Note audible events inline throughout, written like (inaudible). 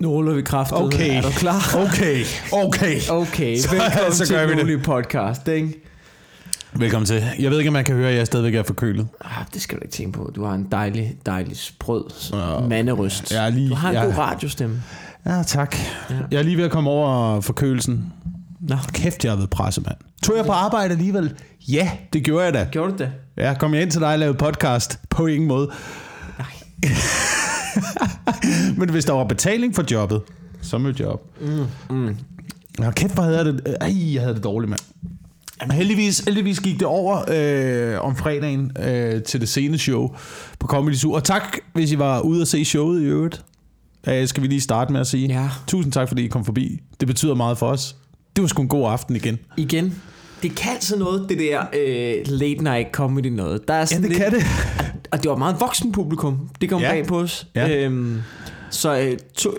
Nu ruller vi kraftet. Okay. Er du klar? Okay, okay. Okay, Så- velkommen (laughs) så til gør vi en det. podcast, ikke? Velkommen til. Jeg ved ikke, om man kan høre, at jeg stadigvæk er forkølet. Ah, det skal du ikke tænke på. Du har en dejlig, dejlig sprød Ja. manderøst. Jeg er lige- du har en jeg- god radiostemme. Ja, tak. Ja. Jeg er lige ved at komme over forkølelsen. Nå, Kæft, jeg har været presset, mand. Tog jeg på arbejde alligevel? Ja, det gjorde jeg da. gjorde du det? Ja, kom jeg ind til dig og lavede podcast? På ingen måde. Nej. (laughs) (laughs) Men hvis der var betaling for jobbet, så mødte jeg op. Mm, mm. Nå, kæft, hvor havde jeg det. Ej, jeg havde det dårligt, mand. Jamen, heldigvis, heldigvis gik det over øh, om fredagen øh, til det sene show på Comedy Zoo. Og tak, hvis I var ude og se showet i øvrigt. Øh, skal vi lige starte med at sige. Ja. Tusind tak, fordi I kom forbi. Det betyder meget for os. Det var sgu en god aften igen. Igen, det kan altså noget, det der øh, late night comedy noget. Der er Ja, sådan det lidt, kan det. Og det var meget voksen publikum. Det kom Ja. bag på os. Ja. Øhm, så øh, to,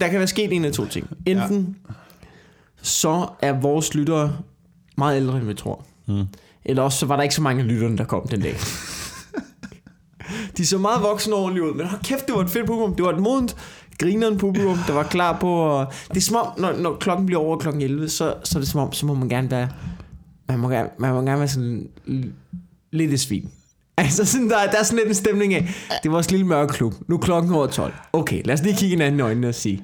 der kan være sket en af to ting. Enten ja. så er vores lyttere meget ældre, end vi tror. Mm. Eller også så var der ikke så mange lyttere, der kom den dag. (laughs) De så meget voksne ordentligt ud, men hold kæft, det var et fedt publikum. Det var et modent, grineren publikum, der var klar på... At, det er som om, når, når klokken bliver over klokken 11, så, så er det som om, så må man gerne være... Man må gerne, man må gerne være sådan lidt et svin. Altså sådan, der, der er sådan lidt en stemning af, det er vores lille mørke klub. Nu er klokken over 12. Okay, lad os lige kigge hinanden i øjnene og sige,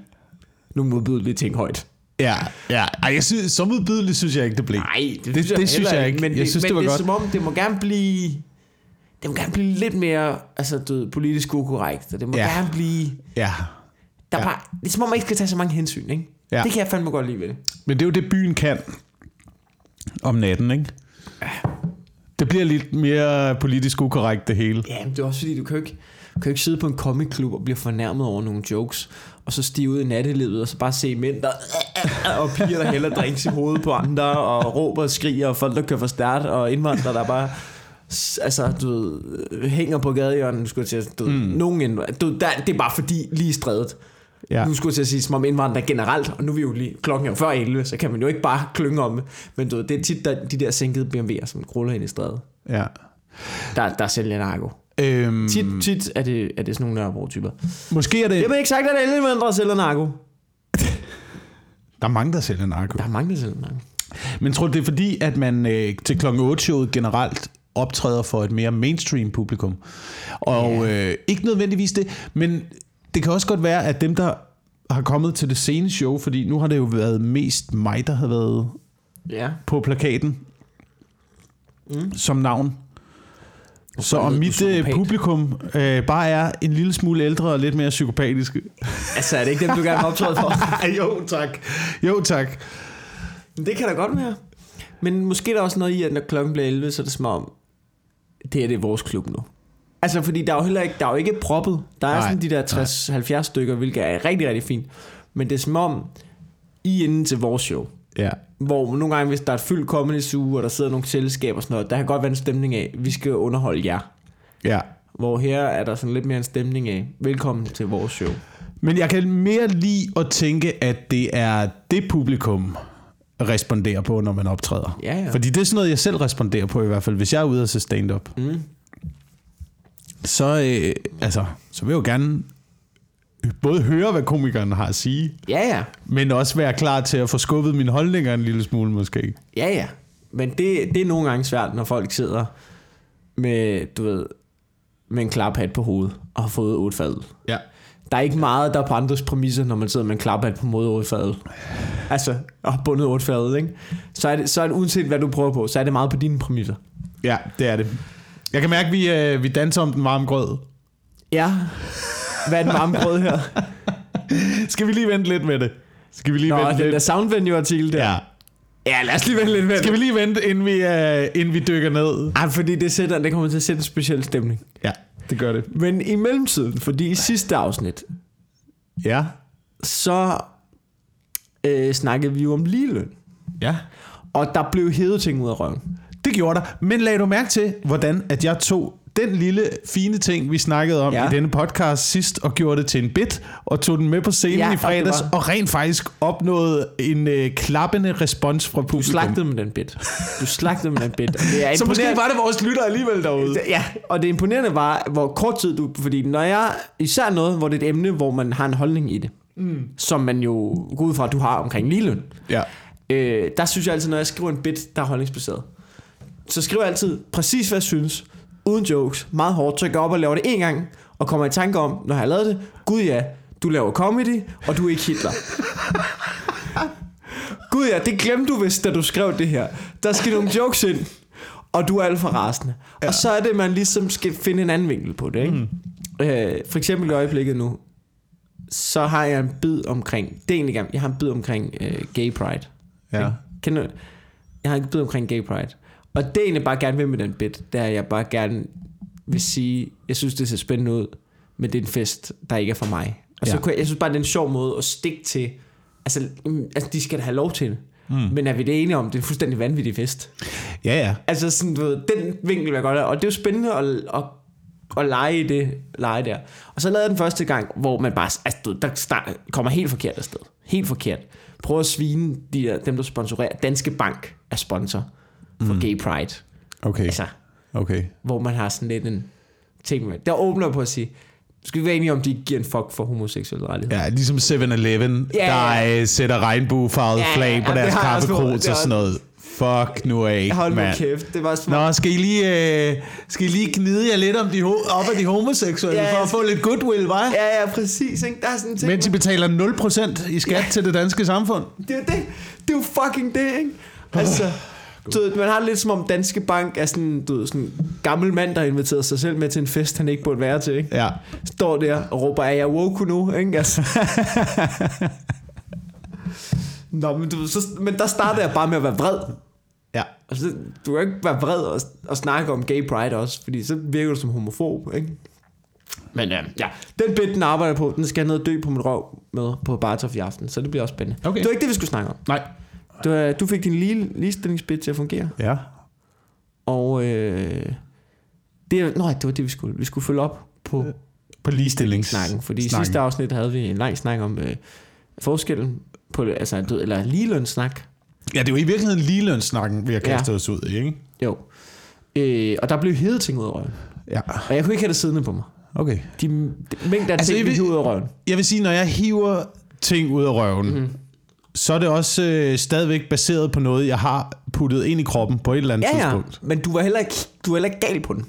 nu modbyder lidt ting højt. Ja, ja. Ej, jeg synes, så modbydeligt synes jeg ikke, det blev. Nej, det, Det- det synes heller jeg ikke. Men, Jeg det, synes, men det var det er godt. som om, det må gerne blive... Det må gerne blive lidt mere altså, du ved, politisk ukorrekt. og Det må Ja. gerne blive... Ja. Der er Ja. bare, det er som om, man ikke skal tage så mange hensyn, ikke? Ja. Det kan jeg fandme godt lide ved det. Men det er jo det, byen kan om natten, ikke? Det bliver lidt mere politisk ukorrekt, det hele. Ja, men det er også fordi, du kan jo ikke, du kan jo ikke sidde på en comic-klub og blive fornærmet over nogle jokes, og så stige ud i nattelivet, og så bare se mænd, der (laughs) og piger, der hælder drinks i hovedet på andre, og råber og skriger, og folk, der kører for stærkt, og indvandrere, der bare altså, du ved, hænger på gadehjørnet, skulle jeg til du ved, Mm. nogen du, der, det er bare fordi, lige strædet. Ja. Nu skulle jeg til at sige, som om indvandrere generelt, og nu er vi jo lige, klokken er før 11, så kan man jo ikke bare klynge om det, men du ved, det er tit der, de der sænkede BMW'er, som gruller ind i strædet. ja. Der, der sælger narko. Øhm, Tit, tit er det, er det sådan nogle Nørrebro-typer. Måske er det... Jeg har ikke sagt, at alle indvandrere sælger narko. (laughs) Der er mange, der sælger narko. Der er mange, der sælger narko. Men tror du, det er fordi, at man øh, til klokken 8 showet generelt optræder for et mere mainstream publikum? Og øh, ikke nødvendigvis det, men det kan også godt være, at dem, der har kommet til det sene show, fordi nu har det jo været mest mig, der har været Ja. på plakaten mm. som navn. Så om mit øh, publikum øh, bare er en lille smule ældre og lidt mere psykopatiske. Altså, er det ikke dem, du gerne vil optræde for? (laughs) jo, tak. Jo, tak. Det kan da godt være. Men måske er der også noget i, at når klokken bliver 11, så er det som om, det er det vores klub nu. Altså, fordi der er jo heller ikke, der er jo ikke proppet. Der er Nej, sådan de der 60-70 stykker, hvilket er rigtig, rigtig fint. Men det er som om, I er inde til vores show. Ja. Hvor nogle gange, hvis der er et fyldt comedy zoo, og der sidder nogle selskaber og sådan noget, der kan godt være en stemning af, vi skal underholde jer. ja. Hvor her er der sådan lidt mere en stemning af, velkommen til vores show. Men jeg kan mere lide at tænke, at det er det publikum, responderer på, når man optræder. Ja, ja. Fordi det er sådan noget, jeg selv responderer på i hvert fald, hvis jeg er ude og se stand-up. Mm. Så, øh, altså, så vil jeg jo gerne både høre, hvad komikeren har at sige, Ja, ja. men også være klar til at få skubbet mine holdninger en lille smule måske. Ja, ja. Men det, det er nogle gange svært, når folk sidder med, du ved, med en klaphat på hovedet og har fået otte fadel. Ja. Der er ikke meget, der er på andres præmisser, når man sidder med en klaphat på mod otte fadel. Altså, og har bundet otte fadel, ikke? Så er, det, så er det uanset, hvad du prøver på, så er det meget på dine præmisser. Ja, det er det. Jeg kan mærke, at vi, øh, vi danser om den varme grød. Ja. Hvad er den varme brød her? Skal vi lige vente lidt med det? Skal vi lige Nå, vente den lidt? der soundvenue-artikel der. Ja. ja, lad os lige vente lidt med Skal vi lige vente, inden vi, øh, inden vi dykker ned? Ej, fordi det, sætter, det kommer til at sætte en speciel stemning. Ja, det gør det. Men i mellemtiden, fordi i sidste afsnit, Ja. så øh, snakkede vi jo om ligeløn. Ja. Og der blev hævet ting ud af røven. Det gjorde der. Men lagde du mærke til, hvordan at jeg tog den lille fine ting, vi snakkede om ja. I denne podcast sidst, og gjorde det til en bit, og tog den med på scenen Ja, i fredags, det og, var- rent faktisk opnåede en øh, klappende respons fra Du publikum. slagtede med den bit. Du slagtede med den bit. Og det er (laughs) Så måske var det vores lytter alligevel derude. Ja, og det imponerende var, hvor kort tid du... Fordi når jeg... Især noget, hvor det er et emne, hvor man har en holdning i det. mm. som man jo går ud fra, at du har omkring ligeløn. Ja. Øh, der synes jeg altid, når jeg skriver en bit, der er holdningsbaseret, så skriver jeg altid præcis, hvad jeg synes, uden jokes, meget hårdt, så jeg går op og laver det en gang, og kommer i tanke om, når jeg har lavet det, gud ja, du laver comedy, og du er ikke Hitler. (laughs) gud ja, det glemte du vist, da du skrev det her. Der skal nogle jokes ind, og du er alt for rasende. Ja. Og så er det, man ligesom skal finde en anden vinkel på det. Ikke? Mm. Øh, for eksempel i øjeblikket nu, så har jeg en bid omkring, det er egentlig jeg har en bid omkring øh, gay pride. Ja. Kan du, jeg har en bid omkring gay pride. Og det er egentlig bare gerne vil med den bit, det er, at jeg bare gerne vil sige, jeg synes, det ser spændende ud, men det er en fest, der ikke er for mig. Og så Ja. kunne jeg, jeg synes bare, det er en sjov måde at stikke til, altså, mm, altså de skal da have lov til det. Mm. Men er vi det enige om, det er en fuldstændig vanvittig fest? Ja, ja. Altså sådan, du ved, den vinkel vil jeg godt have. Og det er jo spændende at, at, at lege i det lege der. Og så lavede jeg den første gang, hvor man bare, altså du, der start, kommer helt forkert afsted. Helt forkert. Prøv at svine de der, dem, der sponsorerer. Danske Bank er sponsor for mm. Gay Pride. Okay. Altså, Okay. hvor man har sådan lidt en ting med. Der åbner på at sige, skal vi være enige om, de giver en fuck for homoseksuelle rettigheder? Ja, ligesom 7-Eleven, Ja, der ja. øh, sætter regnbuefarvet Ja, flag på ja, deres Det er sådan noget. Fuck nu af, Hold nu mand. kæft, det var smart. Nå, skal I lige, øh, skal I lige gnide jer lidt om de op af de homoseksuelle, Ja, for ja. at få lidt goodwill, hva'? Ja, ja, præcis. Ikke? Der er sådan ting. Mens I betaler 0% i skat til det danske samfund. Det er det. Det er jo fucking det, ikke? Altså, du ved, man har det lidt som om Danske Bank er sådan, du ved, sådan en gammel mand, der har inviteret sig selv med til en fest, han ikke burde være til, ikke? Ja. Står der og råber, er jeg woke nu, ikke? Altså. (laughs) Nå, men, du, så, men der starter jeg bare med at være vred. Ja. Altså, du kan ikke være vred og, og snakke om gay pride også, fordi så virker du som homofob, ikke? Men ja, ja. den bit, den arbejder på, den skal jeg ned og dø på mit røv med på Bartof i aften, så det bliver også spændende. Okay. Det var ikke det, vi skulle snakke om. Nej. Du, øh, du fik din lige, ligestillingsbit til at fungere, Ja. og øh, det, er- nej, det var det, vi skulle. Vi skulle følge op på På ligestillings. snakken, fordi i snakken. sidste afsnit havde vi en lang snak om øh, forskellen på, altså, du eller ligelønssnak. Ja, det jo i virkeligheden ligelønssnakken, vi har kastet Ja. os ud i, ikke? Jo. Øh, og der blev hævet ting ud af røven. Ja. Og jeg kunne ikke have det siddende på mig. Okay. De, de mængder af Altså, ting, vi hiver ud af røven. Jeg vil sige, når jeg hiver ting ud af røven, mm. Så er det også øh, stadigvæk baseret på noget, jeg har puttet ind i kroppen på et eller andet Ja, ja. tidspunkt. Men du var heller ikke, du var heller ikke gal på den.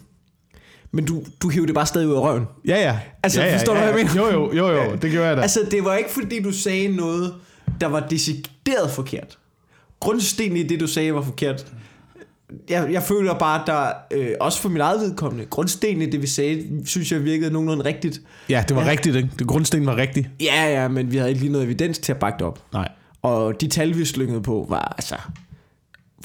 Men du, du hiver det bare stadig ud af røven. Ja, ja. Altså, ja, ja, forstår du, ja, hvad jeg Jo, jo, jo, jo. Det gjorde jeg da. Altså, det var ikke fordi, du sagde noget, der var decideret forkert. Grundstenen i det, du sagde, var forkert. Jeg, jeg føler bare, at der, øh, også for mit eget vedkommende, grundstenen i det, vi sagde, synes jeg virkede nogenlunde rigtigt. ja, det var Ja. rigtigt, ikke? Det grundsten var rigtig. Ja, ja, men vi havde ikke lige noget evidens til at bakke det op. Nej. Og de tal, vi slyngede på, var altså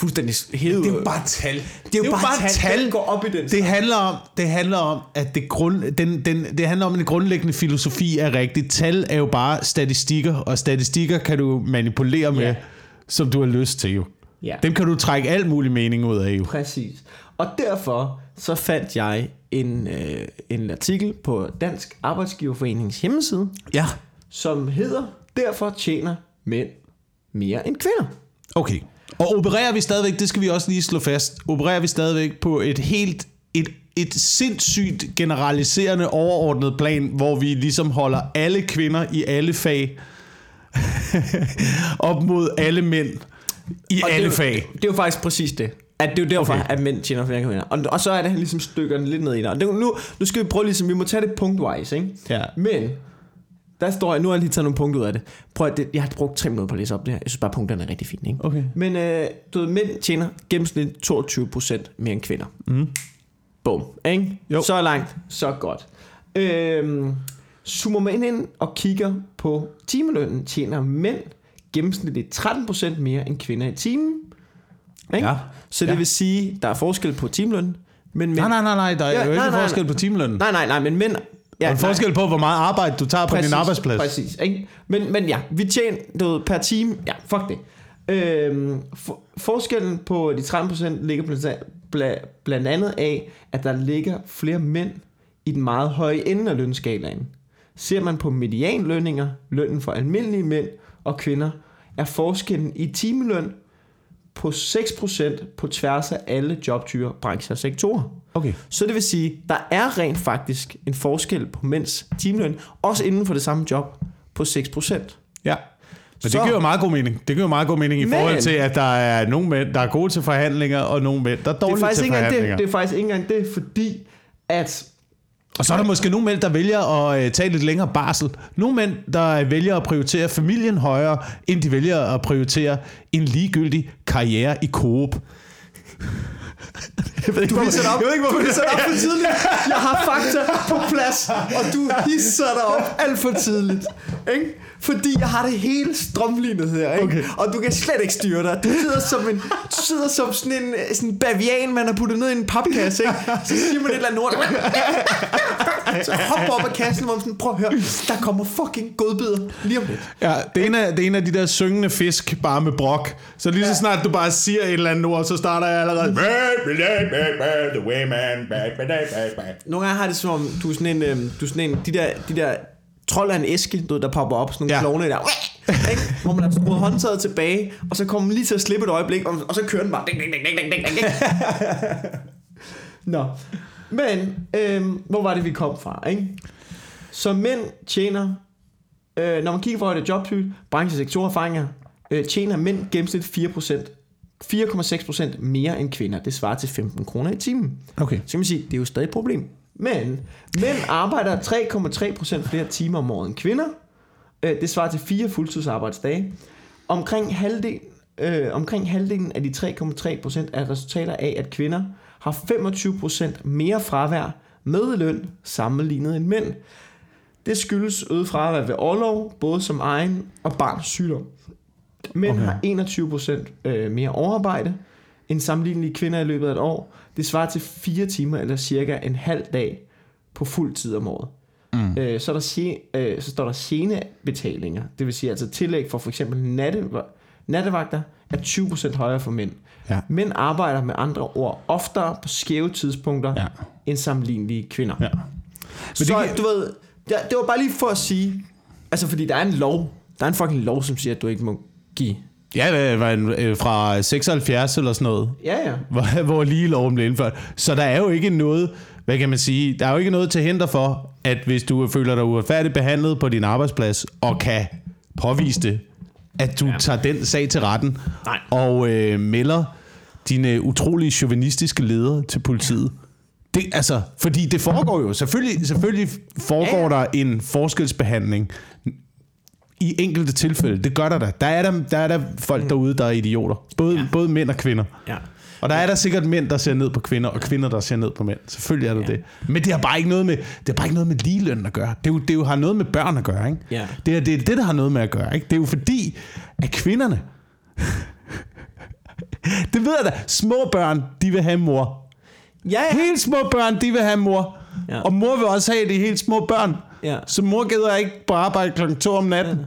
fuldstændig hævet. Det er jo bare tal. det er jo bare, tal. Den går op i den. Det handler om, det handler om at det, grund, den, den, det handler om, at den grundlæggende filosofi er rigtig. Tal er jo bare statistikker, og statistikker kan du manipulere med, Ja. som du har lyst til jo. Ja. Dem kan du trække alt mulig mening ud af jo. Præcis. Og derfor så fandt jeg en, øh, en artikel på Dansk Arbejdsgiverforenings hjemmeside, Ja. som hedder, derfor tjener mænd mere end kvinder. Okay. Og opererer vi stadigvæk, det skal vi også lige slå fast, opererer vi stadigvæk på et helt, et, et sindssygt generaliserende overordnet plan, hvor vi ligesom holder alle kvinder i alle fag (laughs) op mod alle mænd i Og alle det, er fag. Det er jo faktisk præcis det. At det er jo derfor, Okay. at mænd tjener flere kvinder. Og, og så er det ligesom stykkerne lidt ned i det. Og det, nu, nu skal vi prøve ligesom, vi må tage det punktwise, ikke? Ja. Men, der står jeg, nu har jeg lige taget nogle punkter ud af det. Prøv at det, jeg har brugt tre minutter på at læse op det her. Jeg synes bare, punkterne er rigtig fine, ikke? Okay. Men øh, du ved, mænd tjener gennemsnit 22% mere end kvinder. Mm. Bum, ikke? Jo. Så langt, så godt. Øhm, zoomer man ind og kigger på timelønnen, tjener mænd gennemsnitligt 13% mere end kvinder i timen. Ikke? Ja. Så det Ja. vil sige, der er forskel på timelønnen. Men mænd, Nej, nej, nej, nej, der er Ja, jo ikke nej, nej, forskel nej. på timelønnen. nej, nej, nej, men mænd... Der er en forskel på, hvor meget arbejde du tager på din arbejdsplads. Præcis, ikke? Men, men ja, vi tjener ved, per time... Ja, fuck det. Øhm, for, forskellen på de 13% ligger blandt, bla- blandt andet af, at der ligger flere mænd i den meget høje ende af lønskalaen. Ser man på medianlønninger, lønnen for almindelige mænd og kvinder, er forskellen i timeløn på 6% på tværs af alle jobtyper, brancher og sektorer. Okay. Så det vil sige, der er rent faktisk en forskel på mænds timeløn, også inden for det samme job, på 6%. Ja. Men Så- det giver jo meget god mening. Det giver meget god mening i Men- forhold til, at der er nogle mænd, der er gode til forhandlinger, og nogle mænd, der er Det er, dårlige faktisk til ikke forhandlinger. det, det er faktisk ikke engang det, fordi at og så er der måske nogle mænd, der vælger at øh, tage lidt længere barsel. Nogle mænd, der øh, vælger at prioritere familien højere, end de vælger at prioritere en ligegyldig karriere i Coop. Jeg ved ikke, Du hvor- op, jeg ved ikke, hvor du hisser dig op for tidligt. Jeg har fakta på plads, og du hisser dig op alt for tidligt. Ikke? Fordi jeg har det hele strømlignet her, ikke? Okay. Og du kan slet ikke styre dig. Du sidder som, en, du sidder som sådan en sådan en bavian, man har puttet ned i en papkasse, ikke? Så siger man et eller andet ord. Så hopper op af kassen, hvor man sådan, prøv at høre, der kommer fucking godbidder lige om lidt. Ja, det er, en af, det er en af de der syngende fisk, bare med brok. Så lige så snart du bare siger et eller andet ord, så starter jeg allerede. The way man. Nogle gange har det som om, du er sådan en, øhm, du er sådan en de der, de der trold af en æske, du ved, der popper op, sådan nogle Ja. klovne der, ikke? hvor man har skruet håndtaget tilbage, og så kommer man lige til at slippe et øjeblik, og, og så kører den bare. Ding, ding, ding, ding, ding, ding, ding. Nå, men øhm, hvor var det, vi kom fra, ikke? Så mænd tjener, øh, når man kigger på det jobtype, branche, sektor, erfaringer, øh, tjener mænd gennemsnit 4%, 4,6% mere end kvinder. Det svarer til 15 kroner i timen. Okay. Så kan man sige, det er jo stadig et problem. Men mænd arbejder 3,3% flere timer om året end kvinder. Øh, Det svarer til fire fuldtidsarbejdsdage. Omkring, halvdel, øh, omkring halvdelen af de 3,3% er resultater af, at kvinder har 25% mere fravær med løn sammenlignet end mænd. Det skyldes øget fravær ved overlov, både som egen og barns sygdom. Mænd Okay. har 21% øh, mere overarbejde end sammenlignelige kvinder i løbet af et år. Det svarer til 4 timer eller cirka en halv dag på fuld tid om året. Mm. Øh, så, er der øh, så står der senebetalinger, det vil sige altså tillæg for for eksempel natte, nattevagter, er 20% højere for mænd. Ja. Mænd arbejder med andre ord oftere på skæve tidspunkter Ja. end sammenlignelige kvinder. Ja. Så det det, du ved, det, det var bare lige for at sige, altså fordi der er en lov, der er en fucking lov, som siger, at du ikke må give. Ja, det var en, øh, fra 76 eller sådan noget, Ja, ja. (laughs) hvor, hvor lige loven blev indført. Så der er jo ikke noget, hvad kan man sige, der er jo ikke noget til hinder for, at hvis du føler dig uretfærdigt behandlet på din arbejdsplads, og kan påvise det, at du ja. tager den sag til retten, Nej. og øh, melder dine utrolig chauvinistiske ledere til politiet. Det, altså, fordi det foregår jo, selvfølgelig, selvfølgelig foregår ja. der en forskelsbehandling i enkelte tilfælde. Det gør der da. Der er der, der, er der folk derude, der er idioter. Både, ja. både mænd og kvinder. Ja. Og der er der sikkert mænd, der ser ned på kvinder, og kvinder, der ser ned på mænd. Selvfølgelig er der ja. Det. Men det har bare ikke noget med, det har bare ikke noget med ligeløn at gøre. Det, er jo, det er jo, har noget med børn at gøre, ikke? Ja. Det er det, er det, der har noget med at gøre, ikke? Det er jo fordi, at kvinderne... (laughs) det ved jeg da. Små børn, de vil have mor. Ja, ja. Helt små børn, de vil have mor. Ja. Og mor vil også have de helt små børn. Ja. Så mor gider ikke på arbejde klokken 2 om natten.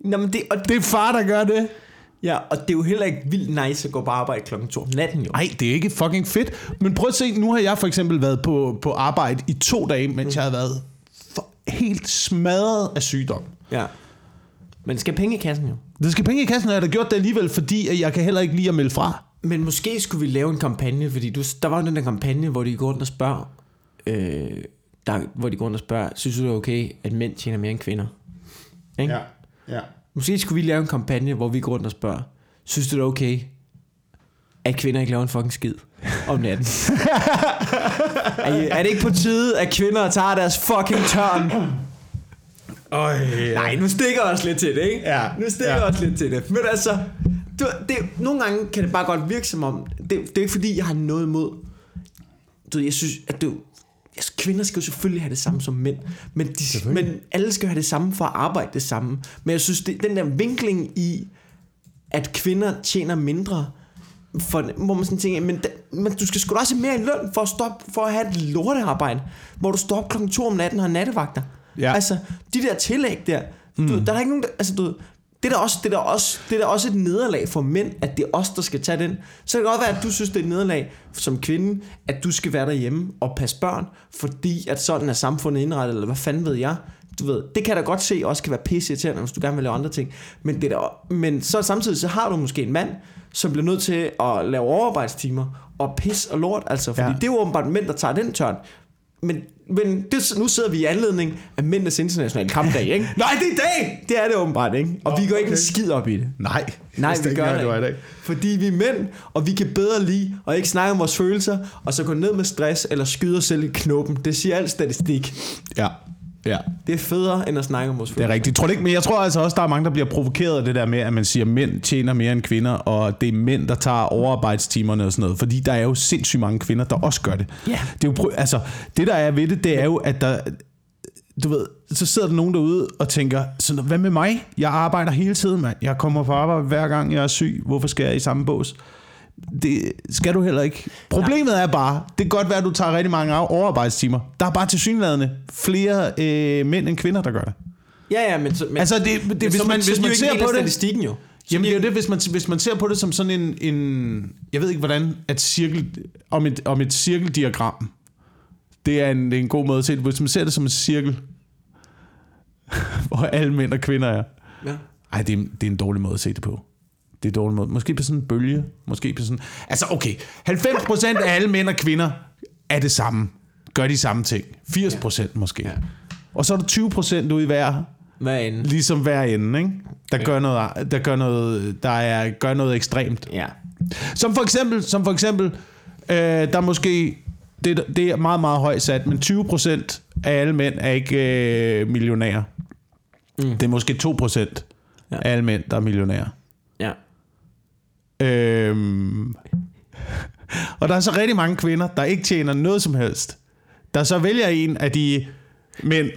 Nå, men det, og, Det er far, der gør det. ja, og det er jo heller ikke vildt nice at gå på arbejde klokken 2 om natten, jo. Nej, det er ikke fucking fedt. Men prøv at se, nu har jeg for eksempel været på, på arbejde i to dage, mens jeg har været for, helt smadret af sygdom. Ja. Men skal penge i kassen jo. Det skal penge i kassen, og jeg har da gjort det alligevel, fordi at jeg kan heller ikke lide at melde fra. Men måske skulle vi lave en kampagne, fordi du, der var jo den der kampagne, hvor de går rundt og spørger, øh, der, hvor de går rundt og spørger, synes du det er okay, at mænd tjener mere end kvinder? Ikke? ja. Måske skulle vi lave en kampagne, hvor vi går rundt og spørger, synes du det er okay, at kvinder ikke laver en fucking skid om natten? (laughs) er, er det ikke på tide, at kvinder tager deres fucking tørn? Øj, ja. Nej, nu stikker jeg også lidt til det, ikke? Ja. Nu stikker Ja. jeg også lidt til det. Men altså, du, det, nogle gange kan det bare godt virke som om, det, det er ikke fordi, jeg har noget imod, du jeg synes, at du, altså, kvinder skal jo selvfølgelig have det samme som mænd, men, de, men alle skal have det samme for at arbejde det samme. Men jeg synes, det, den der vinkling i, at kvinder tjener mindre, for, hvor man sådan tænker, men, da, men du skal sgu da også have mere i løn for at, stoppe, for at have et lortearbejde, hvor du står op klokken 2 om natten og har nattevagter. Ja. Altså, de der tillæg der, mm. du, ved, der er ikke nogen, der, altså du, det er, da også, det, er da også, det er da også et nederlag for mænd, at det er os, der skal tage den. Så kan det godt være, at du synes, det er et nederlag som kvinde, at du skal være derhjemme og passe børn, fordi at sådan er samfundet indrettet, eller hvad fanden ved jeg. Du ved, det kan jeg da godt se også kan være pisse irriterende, hvis du gerne vil lave andre ting. Men, det er da, men så samtidig så har du måske en mand, som bliver nødt til at lave overarbejdstimer og pis og lort, altså, fordi ja. det er jo åbenbart mænd, der tager den tørn. Men, men det, nu sidder vi i anledning af mændenes internationale kampdag, ikke? (laughs) Nej, det er i dag! Det er det åbenbart, ikke? Og Nå, vi går ikke okay. en skid op i det. Nej, Nej, vi gør det, det ikke. Fordi vi er mænd, og vi kan bedre lide at ikke snakke om vores følelser, og så gå ned med stress eller skyde os selv i knoppen. Det siger al statistik. Ja, ja. Det er federe, end at snakke om vores Det følelser. er rigtigt. Tror ikke, men jeg tror altså også, der er mange, der bliver provokeret af det der med, at man siger, at mænd tjener mere end kvinder, og det er mænd, der tager overarbejdstimerne og sådan noget. Fordi der er jo sindssygt mange kvinder, der også gør det. Ja. Det, er jo, altså, det der er ved det, det er jo, at der... Du ved, så sidder der nogen derude og tænker, så hvad med mig? Jeg arbejder hele tiden, mand. Jeg kommer på arbejde hver gang, jeg er syg. Hvorfor skal jeg i samme bås? Det skal du heller ikke. Problemet er bare, det kan godt være, at du tager rigtig mange overarbejdstimer. Der er bare til synlædende flere øh, mænd end kvinder, der gør det. Ja, ja, men, så, men, Altså, det, det, men hvis så, man, hvis man ikke ser på det... statistikken jo. Jamen, det er jo det, hvis man, hvis man ser på det som sådan en, en jeg ved ikke hvordan, at cirkel, om et, om et cirkeldiagram, det er, en, det er en god måde at se det. Hvis man ser det som en cirkel, (laughs) hvor alle mænd og kvinder er. Ja. Ej, det er, det er en dårlig måde at se det på. Det er en dårlig måde. Måske på sådan en bølge. Måske på sådan... Altså, okay. 90% af alle mænd og kvinder er det samme. Gør de samme ting. 80% ja. måske. Ja. Og så er der 20% ude i hver Hvad end? ligesom hver ende, ikke? Der gør noget, der gør noget, der er, gør noget ekstremt. Ja. Som for eksempel, som for eksempel, øh, der er måske, det, det er meget, meget højt sat, men 20% af alle mænd er ikke øh, millionærer. Mm. Det er måske 2% Ja. ja. af alle mænd, der er millionærer. Ja. Øhm, og der er så rigtig mange kvinder, der ikke tjener noget som helst. Der så vælger en af de mænd,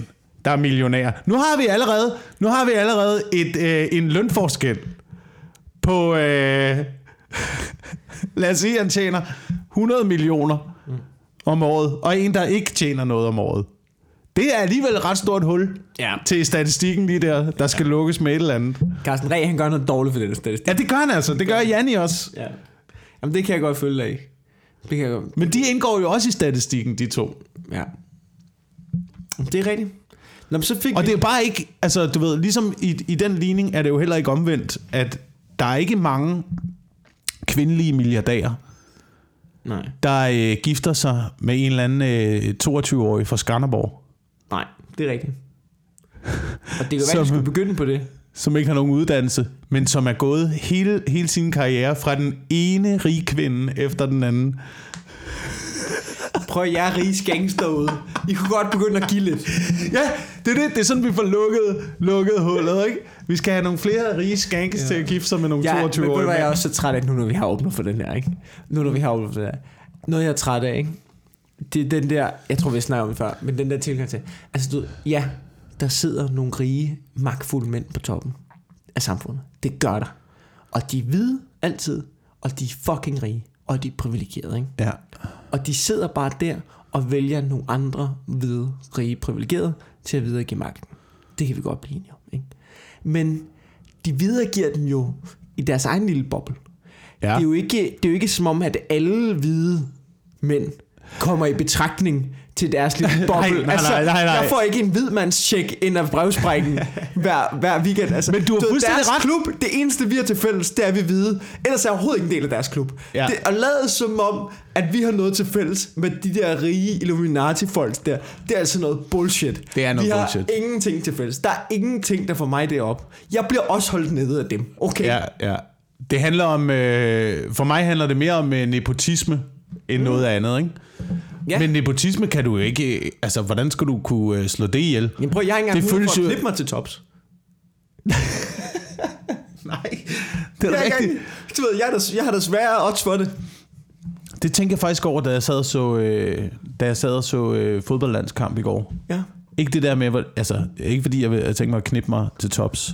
der er millionærer. Nu har vi allerede, nu har vi allerede et, øh, en lønforskel på, øh, (laughs) lad os sige, at han tjener 100 millioner om året, og en, der ikke tjener noget om året. Det er alligevel et ret stort hul Ja. til statistikken lige der, der skal lukkes med et eller andet. Carsten Reh, han gør noget dårligt for den statistik. Ja, det gør han altså. Det gør Janni også. Ja. Jamen, det kan jeg godt følge af. Det kan jeg godt. Men de indgår jo også i statistikken, de to. Ja. Det er rigtigt. Nå, så fik Og vi... det er bare ikke, altså du ved, ligesom i, i den ligning er det jo heller ikke omvendt, at der er ikke mange kvindelige milliardærer, Nej. der øh, gifter sig med en eller anden øh, 22-årig fra Skanderborg, Nej, det er rigtigt. Og det kan være, at vi skulle begynde på det. som ikke har nogen uddannelse, men som er gået hele, hele sin karriere fra den ene rige kvinde efter den anden. Prøv at jeg rigs gangster ud. I kunne godt begynde at give lidt. Ja, det er det. Det er sådan, vi får lukket, lukket hullet, ikke? Vi skal have nogle flere rige skankes ja. til at gifte sig med nogle Ja, men ved du 22-årige hvad, jeg er også så træt af nu, når vi har åbnet for den her, ikke? Nu når vi har åbnet for det her. Noget, jeg er træt af, ikke? Det er den der, jeg tror, vi har snakket om det før, men den der tilgang til, altså du, ja, der sidder nogle rige, magtfulde mænd på toppen af samfundet. Det gør der. Og de er hvide altid, og de er fucking rige, og de er privilegerede, ikke? Ja. Og de sidder bare der og vælger nogle andre hvide, rige, privilegerede til at videregive magten. Det kan vi godt blive enige om. Ikke? Men de videregiver den jo i deres egen lille boble. Ja. Det, er jo ikke, det er jo ikke som om, at alle hvide mænd kommer i betragtning til deres lille (laughs) boble. nej, nej, nej, nej. Jeg får ikke en hvidmandscheck ind af brevsprækken (laughs) hver, hver weekend. Altså, Men du har fuldstændig deres ret. klub, det eneste vi har til fælles, det er, vi hvide. Ellers er jeg overhovedet ikke en del af deres klub. Ja. Det, og lade som om, at vi har noget til fælles med de der rige Illuminati-folk der. Det er altså noget bullshit. Det er noget vi bullshit. har ingenting til fælles. Der er ingenting, der får mig derop. Jeg bliver også holdt nede af dem. Okay? Ja, ja. Det handler om, øh, for mig handler det mere om øh, nepotisme end noget andet, ikke? Ja. Men nepotisme kan du ikke, øh, altså hvordan skal du kunne øh, slå det ihjel? Jamen prøv, jeg har ikke Det engang føles for at klippe mig til tops. (laughs) Nej, det er Jeg, rigtigt. engang- du ved, jeg, er des, jeg har desværre odds for det. Det tænker jeg faktisk over, da jeg sad og så, øh, da jeg sad og så øh, fodboldlandskamp i går. Ja. Ikke det der med, hvor- altså ikke fordi jeg jeg tænker mig at knippe mig til tops,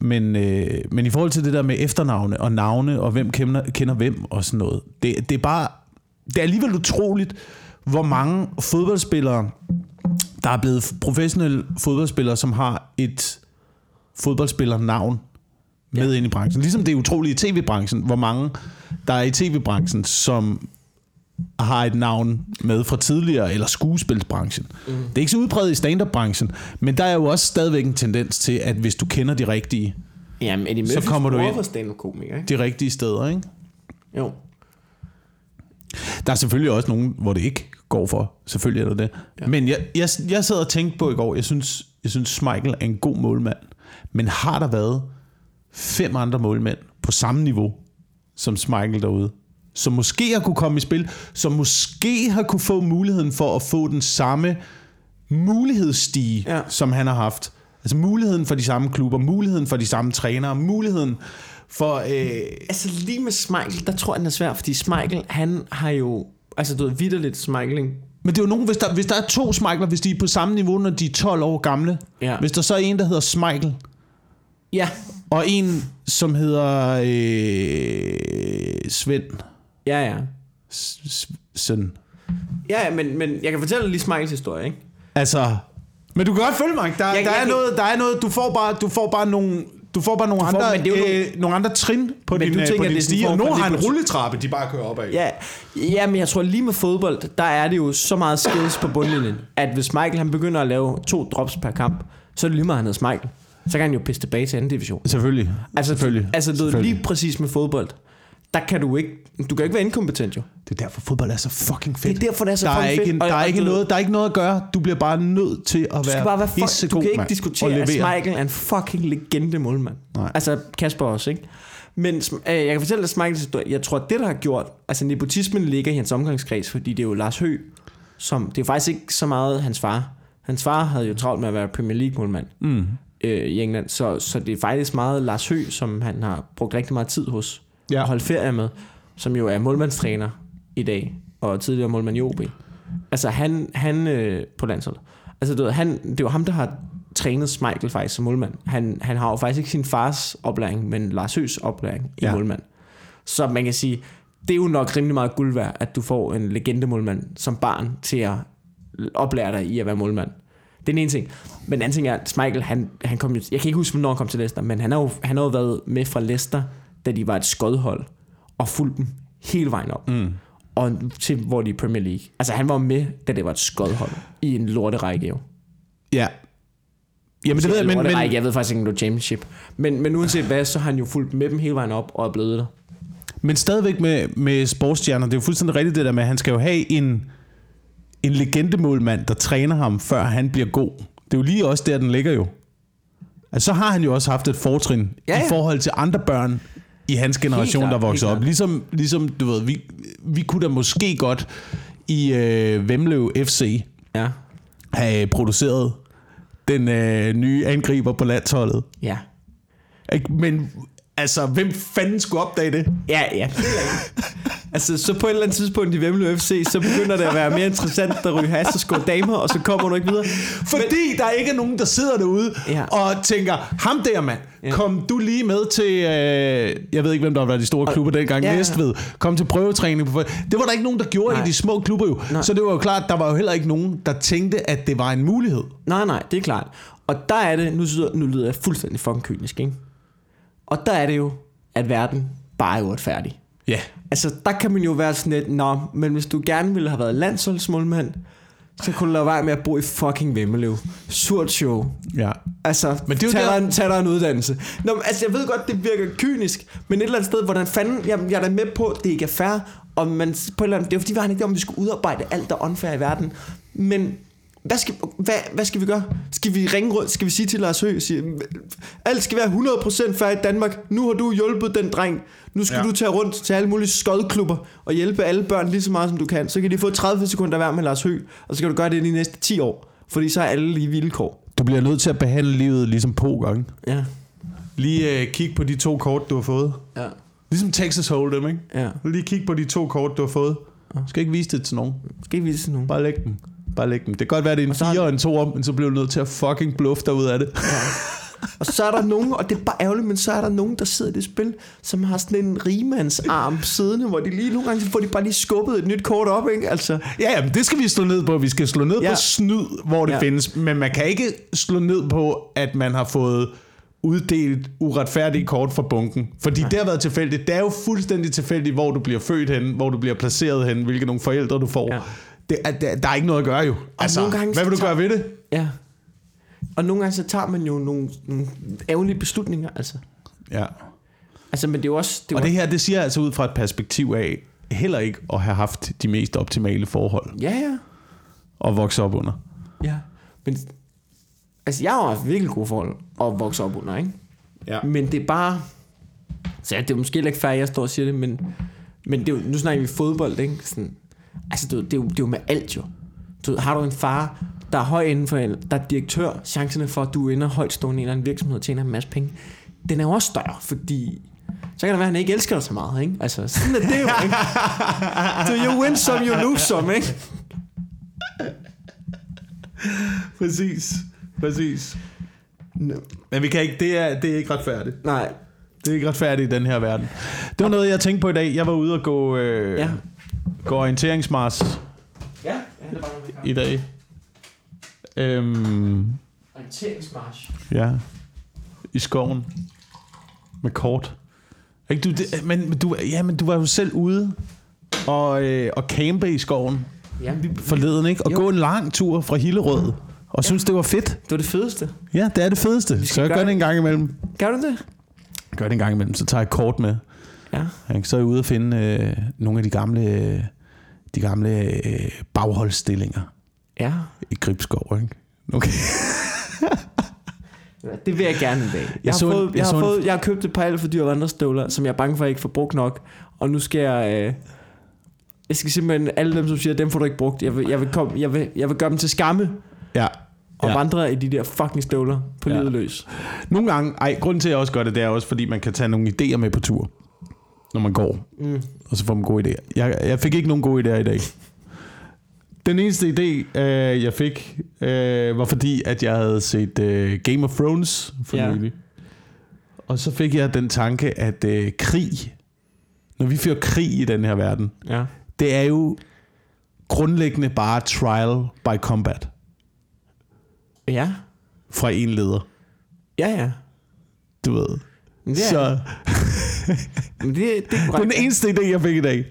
men, øh, men i forhold til det der med efternavne og navne og hvem kender, kender hvem og sådan noget, det, det er bare, det er alligevel utroligt, hvor mange fodboldspillere, der er blevet professionelle fodboldspillere, som har et fodboldspillernavn med ja. ind i branchen. Ligesom det er utroligt i tv-branchen, hvor mange der er i tv-branchen, som har et navn med fra tidligere, eller skuespilsbranchen. Mm. Det er ikke så udbredt i stand-up-branchen, men der er jo også stadigvæk en tendens til, at hvis du kender de rigtige, Jamen, Så kommer du ind. de rigtige steder, ikke? Jo. Der er selvfølgelig også nogen, hvor det ikke går for. Selvfølgelig er det det. Ja. Men jeg, jeg, jeg sad og tænkte på i går, jeg synes, jeg synes Schmeichel er en god målmand. Men har der været fem andre målmænd på samme niveau som Schmeichel derude? Som måske har kunne komme i spil, som måske har kunne få muligheden for at få den samme mulighedsstige, ja. som han har haft. Altså muligheden for de samme klubber, muligheden for de samme trænere, muligheden for... Øh, Altså lige med Smeichel, der tror jeg, den er svær, fordi Smeichel, han har jo... Altså, du ved, vidderligt Smeichling. Men det er jo nogen, hvis der, hvis der er to Smeichler, hvis de er på samme niveau, når de er 12 år gamle. Ja. Hvis der så er en, der hedder Smeichel, Ja. og en, som hedder øh, Svend Ja, ja. S- S- Søn. Ja, ja, men, men jeg kan fortælle lige Smeichels historie, ikke? Altså, men du kan godt følge mig. Der, Jeg- der, jeg er noget, der er noget, du får bare, du får bare nogle, du får bare nogle, får- andre, men det er jo øh, nogle andre trin på Men din, du øh, tænker, på det din er sådan stige, en og for har en rulletrappe, de bare kører op af. Ja, ja, men jeg tror lige med fodbold, der er det jo så meget skills på bundlinjen, at hvis Michael han begynder at lave to drops per kamp, så er det lige meget, han hedder Michael. Så kan han jo pisse tilbage til anden division. Selvfølgelig. Altså, Selvfølgelig. altså ved, Selvfølgelig. lige præcis med fodbold, der kan du ikke, du kan ikke være inkompetent jo. Det er derfor, fodbold er så fucking Det fedt. er derfor, det er så der er fucking ikke, fedt. der, er og ikke noget, der er ikke noget at gøre. Du bliver bare nødt til at Du skal være bare være fuck, du kan ikke diskutere, at. Michael er en fucking legende målmand. Nej. Altså Kasper også, ikke? Men øh, jeg kan fortælle dig Michaels historie. Jeg tror, det der har gjort, altså nepotismen ligger i hans omgangskreds, fordi det er jo Lars Høgh, som, det er jo faktisk ikke så meget hans far. Hans far havde jo travlt med at være Premier League målmand Mm. øh, i England, så, så det er faktisk meget Lars Høgh, som han har brugt rigtig meget tid hos, Ja. og holdt ferie med, som jo er målmandstræner i dag, og tidligere målmand i OB. Altså han, han øh, på landsholdet. Altså du ved, han, det er jo ham, der har trænet Schmeichel faktisk som målmand. Han, han har jo faktisk ikke sin fars oplæring, men Lars Høghs oplæring i Ja. målmand. Så man kan sige, det er jo nok rimelig meget guld værd, at du får en legendemålmand som barn til at oplære dig i at være målmand. Det er den ene ting. Men den anden ting er, at Schmeichel, han, han kom jeg kan ikke huske, hvornår han kom til Leicester, men han har jo, han har jo været med fra Leicester, da de var et skodhold, og fulgt dem hele vejen op. Mm. Og til, hvor de er i Premier League. Altså, han var med, da det var et skodhold, i en lorterække jo. Ja. Jamen det ved jeg, men, men, jeg ved faktisk ikke, om det var championship. Men, men uanset hvad, så har han jo fulgt med dem hele vejen op, og er blevet der. Men stadigvæk med, med sportsstjerner, det er jo fuldstændig rigtigt det der med, at han skal jo have en, en legendemålmand, der træner ham, før han bliver god. Det er jo lige også der, den ligger jo. Altså, så har han jo også haft et fortrin ja, ja. i forhold til andre børn i hans generation, klart, der vokser helt op. Ligesom, ligesom, du ved, vi, vi kunne da måske godt i øh, Vemlev FC Ja. have produceret den øh, nye angriber på landsholdet. Ja. Ikke? Men altså, hvem fanden skulle opdage det? Ja, ja. altså, så på et eller andet tidspunkt i Vemle FC, så begynder det at være mere interessant at ryge has og skåre damer, og så kommer du ikke videre. Fordi Men, der ikke er nogen, der sidder derude Ja. og tænker, ham der mand, Ja. kom du lige med til, øh, jeg ved ikke, hvem der var de store klubber dengang, ja, ja. Næstved, kom til prøvetræning. Det var der ikke nogen, der gjorde Nej. I de små klubber jo. Nej. Så det var jo klart, der var jo heller ikke nogen, der tænkte, at det var en mulighed. Nej, nej, det er klart. Og der er det, nu, nu lyder jeg fuldstændig fucking kynisk, ikke? Og der er det jo, at verden bare er uretfærdig. Ja. Altså, der kan man jo være sådan lidt, nå, men hvis du gerne ville have været landsholdsmålmand, så kunne du lade være med at bo i fucking Vemmelev. Surt show. ja. Altså, Men det er tag, der- en, tag dig en uddannelse. Nå, men, altså, jeg ved godt, det virker kynisk, men et eller andet sted, hvordan fanden, jeg, jeg er da med på, at det ikke er fair, og man, på et eller andet, det er jo fordi, vi har en idé om, vi skal udarbejde alt, der er unfair i verden. Men hvad skal, hvad, hvad skal vi gøre? Skal vi ringe rundt? Skal vi sige til Lars Høgh? Sige, alt skal være 100% fair i Danmark. Nu har du hjulpet den dreng. Nu skal ja. Du tage rundt til alle mulige skodklubber og hjælpe alle børn lige så meget, som du kan. Så kan de få 30 sekunder hver med Lars Høgh, og så skal du gøre det de næste 10 år. Fordi så er alle lige vilkår. Du bliver nødt til at behandle livet ligesom poker, ikke? Ja. Lige øh, kig på de to kort, du har fået. Ja. Ligesom Texas Hold'em, ikke? Ja. Lige kig på de to kort, du har fået. Skal ikke vise det til nogen. Skal I vise nogen? Bare læg dem. Bare læg dem. Det kan godt være, det er en Og så er- 4 og en 2 men så bliver du nødt til at fucking bluffe dig ud af det. Og så er der nogen, og det er bare ærgerligt, men så er der nogen, der sidder i det spil, som har sådan en rimandsarm siddende, hvor de lige nogle gange, får de bare lige skubbet et nyt kort op, ikke? Altså, Ja, ja, men det skal vi slå ned på. Vi skal slå ned Ja. ja. på snyd, hvor det Ja. ja. findes. Men man kan ikke slå ned på, at man har fået uddelt uretfærdige kort fra bunken. Fordi Nej. det har været tilfældigt. Det er jo fuldstændig tilfældigt, hvor du bliver født hen, hvor du bliver placeret hen, hvilke nogle forældre du får. Ja. Det er, der, der er ikke noget at gøre jo. Altså, gange hvad vil du gøre ved det? ja. Og nogle gange så tager man jo nogle, nogle ærgerlige beslutninger, altså. Ja. Altså, men det er jo også... Det Og jo det her, det siger jeg altså ud fra et perspektiv af, heller ikke at have haft de mest optimale forhold Ja, ja. at vokse op under. Ja. Men, altså, jeg har haft virkelig gode forhold at vokse op under, ikke? Ja. Men det er bare... Så ja, det er måske ikke fair, at jeg står og siger det, men, men det er jo, nu snakker vi fodbold, ikke? Sådan, altså, det er, jo, det, er jo, det er jo med alt jo. Du, har du en far, der er høj inden for, der er direktør, chancerne for, at du ender højt stående i en eller anden virksomhed og tjener en masse penge, den er jo også større, fordi så kan det være, at han ikke elsker dig så meget, ikke? Altså, sådan er det jo, ikke? (laughs) So you win some, you lose some, ikke? Præcis. Præcis. Men vi kan ikke, det er, det er ikke retfærdigt. Nej, Det er ikke retfærdigt i den her verden. Det var noget, jeg tænkte på i dag. Jeg var ude og gå, øh, Ja. Gå orienteringsmars Ja, ja det bare i dag. Øhm, Orienteringsmarsch. ja. I skoven. Med kort. Ikke, du, det, men, du, ja, men du var jo selv ude og, øh, og campe i skoven Ja, vi, forleden, ikke? Og Jo. gå en lang tur fra Hillerød. Og synes, det var fedt. det var det fedeste. Ja, det er det fedeste. Så jeg gør det en gang imellem. Gør du det? Gør det en gang imellem, så tager jeg kort med. Ja. Så er jeg ude og finde øh, nogle af de gamle, de gamle øh, bagholdsstillinger Ja. i Gribskov. Ikke? Okay. Det vil jeg gerne en dag. Jeg, jeg, har, så en- fået, jeg jeg, har, så en- fået, jeg har købt et par alt for dyre vandrestøvler, som jeg er bange for, at jeg ikke får brugt nok. Og nu skal jeg... Øh, jeg skal simpelthen alle dem, som siger, dem får du ikke brugt. Jeg vil, jeg vil, komme, jeg vil, jeg vil gøre dem til skamme Ja. og Ja. vandre i de der fucking støvler på Ja. ja. livet løs. Nogle gange, ej, grunden til, at jeg også gør det, det er også, fordi man kan tage nogle idéer med på tur, når man går, Mm. og så får man gode idéer. Jeg, jeg fik ikke nogen gode idéer i dag. Den eneste idé, øh, jeg fik, øh, var fordi, at jeg havde set øh, Game of Thrones for Ja. nylig. Og så fik jeg den tanke, at øh, krig, når vi fører krig i den her verden, Ja. det er jo grundlæggende bare trial by combat Ja. fra en leder. Ja, ja. Du ved. Er, Så det, det er korrekt. den eneste idé, jeg fik i dag.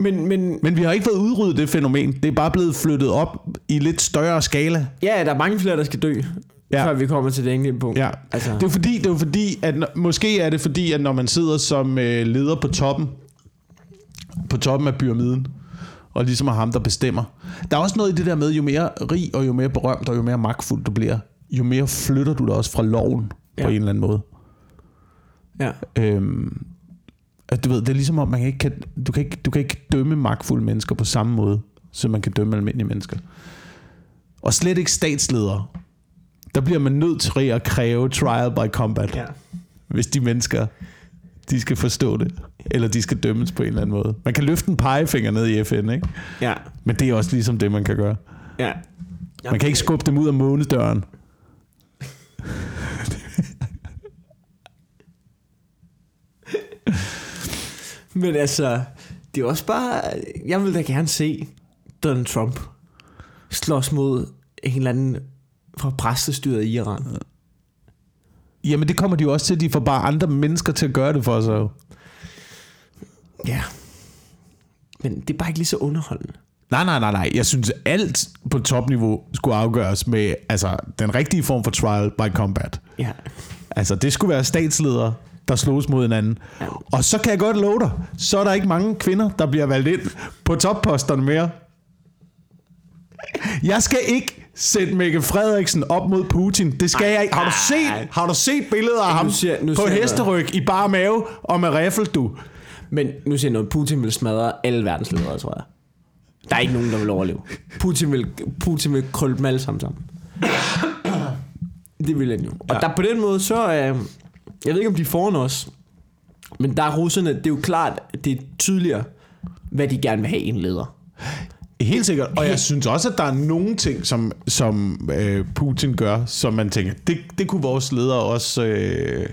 Men, men Men vi har ikke fået udryddet det fænomen. Det er bare blevet flyttet op i lidt større skala. ja, der er mange flere, der skal dø, Ja. før vi kommer til det enkelte punkt. Ja. Altså, Det er fordi, det er fordi at måske er det fordi, at når man sidder som øh, leder på toppen, på toppen af pyramiden, og ligesom er ham, der bestemmer. Der er også noget i det der med, jo mere rig og jo mere berømt og jo mere magtfuld du bliver, jo mere flytter du dig også fra loven ja. på en eller anden måde. Ja. Øhm, at du ved, det er ligesom om, man ikke kan, du, kan ikke, du kan ikke dømme magtfulde mennesker på samme måde, som man kan dømme almindelige mennesker. Og slet ikke statsledere. Der bliver man nødt til at kræve trial by combat, ja. hvis de mennesker, de skal forstå det, eller de skal dømmes på en eller anden måde. Man kan løfte en pegefinger ned i FN, ikke? Ja. Men det er også ligesom det, man kan gøre. Ja. Man kan ikke skubbe dem ud af månedøren. (laughs) Men altså, det er også bare... Jeg vil da gerne se Donald Trump slås mod en eller anden fra præstestyret i Iran. Jamen det kommer de jo også til, de får bare andre mennesker til at gøre det for sig. Ja. Men det er bare ikke lige så underholdende. Nej, nej, nej, nej. Jeg synes, alt på topniveau skulle afgøres med altså, den rigtige form for trial by combat. Ja. Altså, det skulle være statsledere, der slås mod hinanden. Ja. Og så kan jeg godt love dig, så er der ikke mange kvinder, der bliver valgt ind på topposterne mere. Jeg skal ikke sætte Mette Frederiksen op mod Putin. Det skal jeg ikke. Har du set, har du set billeder af Nu ham siger- nu på hesteryg i bare mave og med riffel, du? Men nu siger jeg noget, Putin vil smadre alle verdensledere, tror jeg. Der er ikke nogen, der vil overleve. Putin vil, Putin vil krølle dem alle sammen sammen. Det vil han jo. Og Ja. der på den måde, så... Øh, jeg ved ikke, om de er foran os. Men der er russerne, det er jo klart, det er tydeligere, hvad de gerne vil have en leder. Helt sikkert. Og jeg synes også, at der er nogle ting, som, som øh, Putin gør, som man tænker, det, det kunne vores ledere også øh,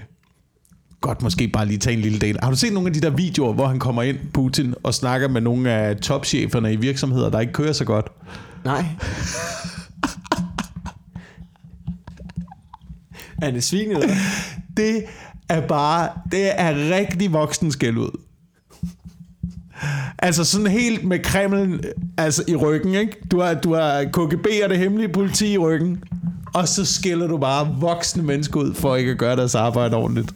godt måske bare lige tage en lille del. Har du set nogle af de der videoer, hvor han kommer ind, Putin, og snakker med nogle af topcheferne i virksomheder, der ikke kører så godt? Nej. (laughs) er det svinet, eller? Det er bare, det er rigtig voksen skæld ud. Altså sådan helt med Kreml altså i ryggen, ikke? Du har, du har KGB og det hemmelige politi i ryggen, og så skiller du bare voksne mennesker ud for ikke at gøre deres arbejde ordentligt.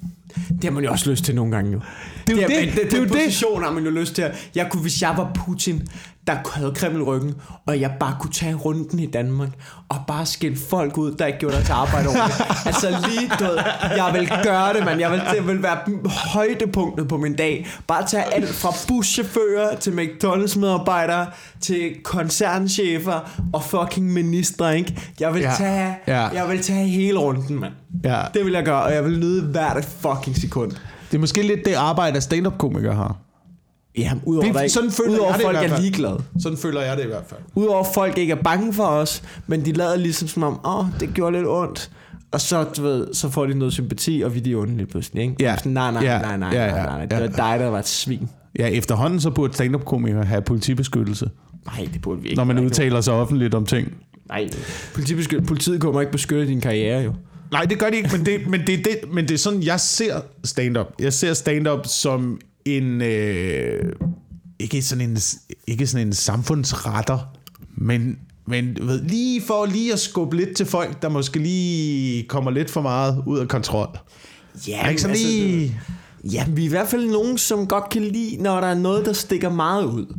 Det har man jo også lyst til nogle gange jo. Det er jo det, det. det, Det det. position har man jo lyst til. at- Jeg kunne, hvis jeg var Putin, der havde Kreml ryggen, og jeg bare kunne tage runden i Danmark, og bare skille folk ud, der ikke gjorde deres arbejde ordentligt. (laughs) altså lige, ved, jeg vil gøre det, man. Jeg vil, det vil være højdepunktet på min dag. Bare tage alt fra buschauffører til McDonald's medarbejdere, til koncernchefer og fucking ministre, ikke? Jeg vil, Ja. tage, Ja. jeg vil tage hele runden, mand. Ja. Det vil jeg gøre, og jeg vil nyde hvert fucking sekund. Det er måske lidt det arbejde, stand-up-komikere har. Ja, udover, Det ikke, sådan føler udover jeg det folk hvert er ligeglade. Sådan føler jeg det i hvert fald. Udover folk ikke er bange for os, men de lader ligesom som om, åh, det gjorde lidt ondt. Og så, du ved, så får de noget sympati, og vi er de onde lige pludselig, ikke? Ja. Sådan, nej, nej, Ja. nej, nej, Ja, nej, ja. nej, nej, det Ja. var dig, der var et svin. Ja, efterhånden så burde stand-up-komikere have politibeskyttelse, Nej, det burde vi ikke. når man er udtaler sig offentligt om ting. Nej, politibeskyt- politiet kommer ikke beskytte din karriere, jo. Nej, det gør de ikke, men det, men det, det, men det er sådan, jeg ser stand-up. Jeg ser stand-up som en... Øh, ikke, sådan en ikke sådan en samfundsretter, men, men ved, lige for lige at skubbe lidt til folk, der måske lige kommer lidt for meget ud af kontrol. Ja, ikke sådan lige... Ja, vi er i hvert fald nogen, som godt kan lide, når der er noget, der stikker meget ud.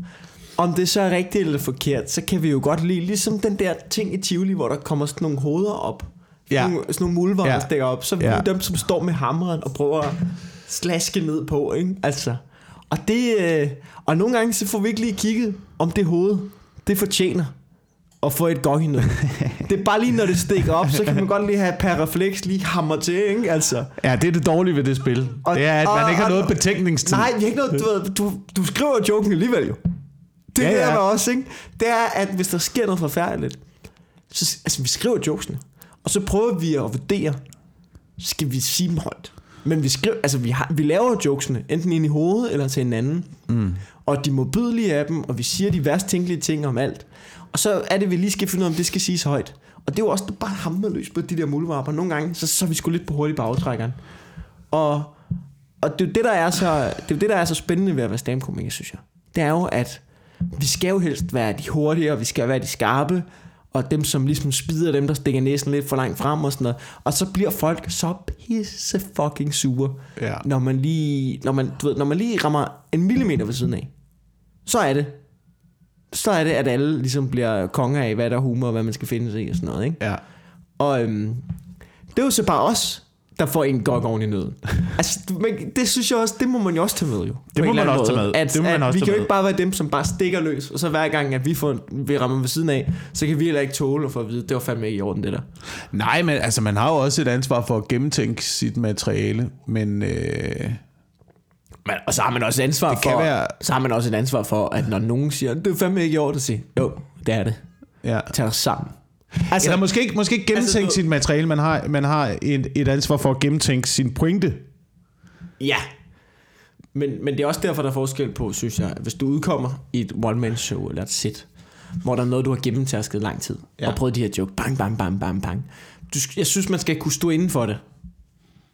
Om det så er rigtigt eller forkert, så kan vi jo godt lide, ligesom den der ting i Tivoli, hvor der kommer sådan nogle hoveder op. Ja. Nogle, sådan nogle mulver, Ja. der stikker op. Så er Ja. dem, som står med hammeren og prøver at slaske ned på, ikke? Altså. Og det... Øh, og nogle gange, så får vi ikke lige kigget, om det hoved, det fortjener at få et i noget. (laughs) det er bare lige, når det stikker op, så kan man godt lige have per refleks lige hammer til, ikke? Altså. Ja, det er det dårlige ved det spil. Og- det er, at man og- ikke har og- noget betænkningstid. Nej, vi har ikke noget, du, ved, du, du skriver joken alligevel jo. Det Ja, ja, ja. også, ikke? Det er, at hvis der sker noget forfærdeligt, så altså, vi skriver jokesene, og så prøver vi at vurdere, skal vi sige dem højt. Men vi, skriver, altså, vi, har, vi laver jokesene, enten ind i hovedet eller til en anden. Mm. Og de modbydelige af dem, og vi siger de værst tænkelige ting om alt. Og så er det, vi lige skal finde ud af, om det skal siges højt. Og det er jo også bare hammerløs på de der muldvarper. Nogle gange, så, så er vi sgu lidt på hurtigt på aftrækkeren. Og, og det er jo det, der er så, det er jo det, der er så spændende ved at være stand synes jeg. Det er jo, at vi skal jo helst være de hurtige, og vi skal være de skarpe, og dem, som ligesom spider dem, der stikker næsen lidt for langt frem og sådan noget. Og så bliver folk så pisse fucking sure, Ja. når man lige, når man, du ved, når man lige rammer en millimeter ved siden af. Så er det. Så er det, at alle ligesom bliver konger af, hvad der er humor, og hvad man skal finde sig i og sådan noget, ikke? Ja. Og øhm, det er jo så bare os, der får en gok oven i nøden. altså, men det synes jeg også, det må man jo også tage med jo. på må man også tage måde. med. At, Det må man at også vi tage kan jo ikke bare være dem, som bare stikker løs, og så hver gang, at vi, får, vi rammer ved siden af, så kan vi heller ikke tåle at få at vide, det var fandme ikke i orden, det der. Nej, men altså, man har jo også et ansvar for at gennemtænke sit materiale, men... Øh, Men, og så har man også et ansvar Det kan for, være- så har man også et ansvar for, at når nogen siger, det er fandme ikke i orden, at sige, jo, det er det. ja. Tag dig sammen. Altså, Eller måske ikke, måske ikke gennemtænke Altså, sit materiale, man har, man har et, et ansvar for at gennemtænke sin pointe. Ja. Men, men det er også derfor, der er forskel på, synes jeg, hvis du udkommer i et one-man-show eller et sit, hvor der er noget, du har gennemtærsket lang tid, Ja. og prøvet de her joke, bang, bang, bang, bang, bang. Du, jeg synes, man skal kunne stå inden for det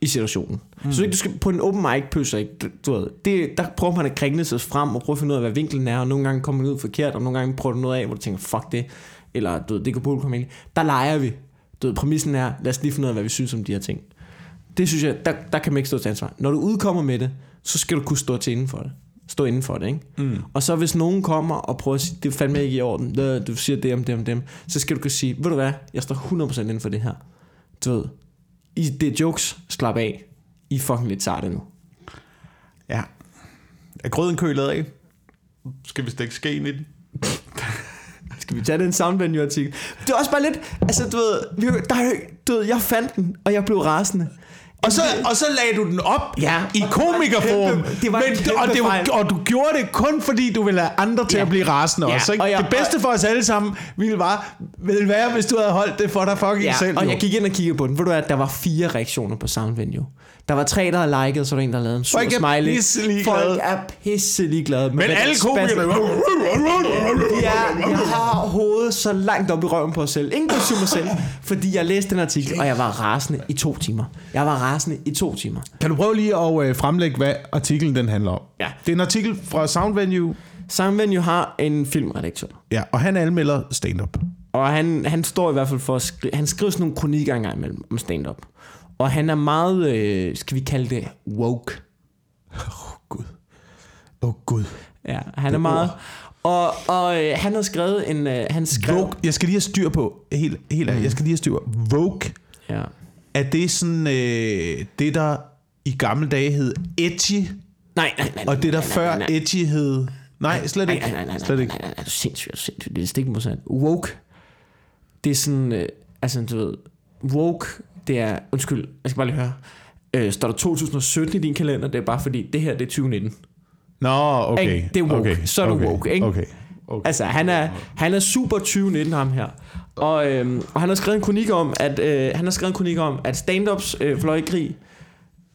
i situationen. Mm. Så ikke, du skal på en open mic pøser, ikke? Du, du ved, det, der prøver man at kringle sig frem og prøve at finde ud af, hvad vinklen er, og nogle gange kommer man ud forkert, og nogle gange prøver du noget af, hvor du tænker, fuck det, eller du ved, det kan publikum. Der leger vi. Du ved, præmissen er, lad os lige finde ud af, hvad vi synes om de her ting. Det synes jeg, der, der kan man ikke stå til ansvar. Når du udkommer med det, så skal du kunne stå til inden for det. Stå inden for det, ikke? Mm. Og så hvis nogen kommer og prøver at sige, det er fandme ikke i orden, du siger det om det om dem, så skal du kunne sige, ved du hvad, jeg står 100% inden for det her. Du ved, I, det er jokes, slap af. I er fucking lidt sarte nu. Ja. Er grøden kølet af? Skal vi stikke skeen i den? Skal vi tage den soundvenue-artikel? Det er også bare lidt, altså du ved, vi, der, er du ved, jeg fandt den, og jeg blev rasende. Og så, og så lagde du den op Ja. i komikerform. Kæmpe- det var en Men, og, det var, og du gjorde det kun fordi, du ville have andre til Ja. at blive rasende Ja, også. Ikke? og jeg- det bedste for os alle sammen ville, bare, ville være, hvis du havde holdt det for dig fucking Ja, selv. og jo. jeg gik ind og kiggede på den. Ved du hvad, der var fire reaktioner på Soundvenue. Der var tre, der havde liket, så var der en, der lavede en sur Folk er smiley. Folk er pisse ligeglade. Men alle komikerne... Ja, jeg har hovedet så langt op i røven på os selv, inklusive mig selv, fordi jeg læste den artikel, og jeg var rasende i to timer. Jeg var rasende i to timer. Kan du prøve lige at øh, fremlægge, hvad artiklen den handler om? Ja. Det er en artikel fra Soundvenue, Soundvenue har en filmredaktør, ja, og han anmelder stand-up. og han, han står i hvert fald for at skrive, han skriver sådan nogle kronikker engang imellem om stand-up. Og han er meget, øh, skal vi kalde det, woke. Gud. Åh, oh, Gud. Ja, han er meget... Og, og øh, han har skrevet en... Øh, han skrev... Vogue, jeg skal lige have styr på, helt, helt ærligt, jeg skal lige have styr på. Vogue, Ja. er det sådan øh, det, der i gamle dage hed edgy, Nej, nej, nej. og det, der nej, før nej, nej. edgy hed... Nej, slet Nej, ikke. nej, nej, nej, Slet nej, ikke. nej, nej, nej, er sindssygt, sindssygt. Det er stik modsat. Woke, det er sådan, øh, altså du ved, woke, det er, undskyld, jeg skal bare lige høre, øh, står der 2017 i din kalender, det er bare fordi, det her, det er 2019. Nå, okay. Ikke? Det er woke. Okay. Så er du okay. woke, ikke? Okay. okay. Altså, han er, han er super 2019, ham her. Og, øhm, og han har skrevet en kronik om, at, øh, han har skrevet en kronik om, at stand-ups øh, fløj i krig,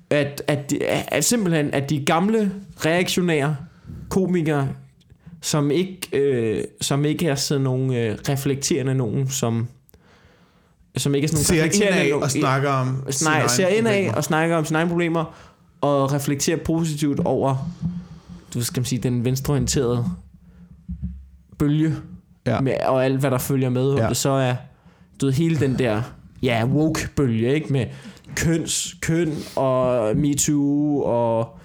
at, at, de- at, simpelthen, at de gamle reaktionære komikere, som ikke, øh, som ikke er sådan nogle øh, reflekterende nogen, som, som ikke er sådan Ser indad nogen- og snakker om egne ser indad problemer. og snakker om sine egne problemer, og reflekterer positivt over, du skal man sige, den venstreorienterede bølge, Ja. med, og alt hvad der følger med, Ja. det så er, du ved, hele den der, ja, woke-bølge, ikke, med køns, køn og MeToo og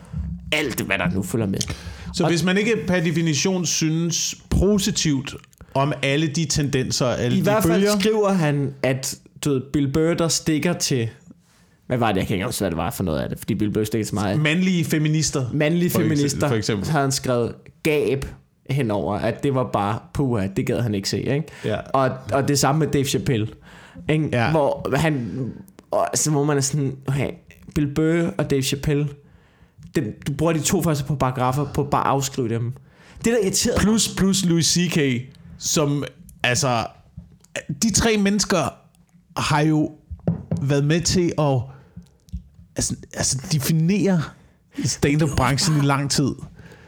alt hvad der nu følger med. Så hvis man ikke per definition synes positivt om alle de tendenser, alle I de hvert fald bølger, skriver han, at du ved, Bill Burr, der stikker til, hvad var det, jeg kan ikke huske, hvad det var for noget af det, fordi Bill Burr stikker til meget mandlige feminister, mandlige For eksempel- feminister, for eksempel. så havde han skrevet gab henover, at det var bare, puha, det gad han ikke se, ikke? Ja. Og, og det samme med Dave Chappelle, ikke? Ja. hvor han, og så må man er sådan, okay, Bill Burr og Dave Chappelle, dem, du bruger de to første på paragrafer på bare at afskrive dem. Det der irriterede plus plus Louis C.K., som altså, de tre mennesker har jo været med til at altså, altså definere stand-up-branchen i lang tid.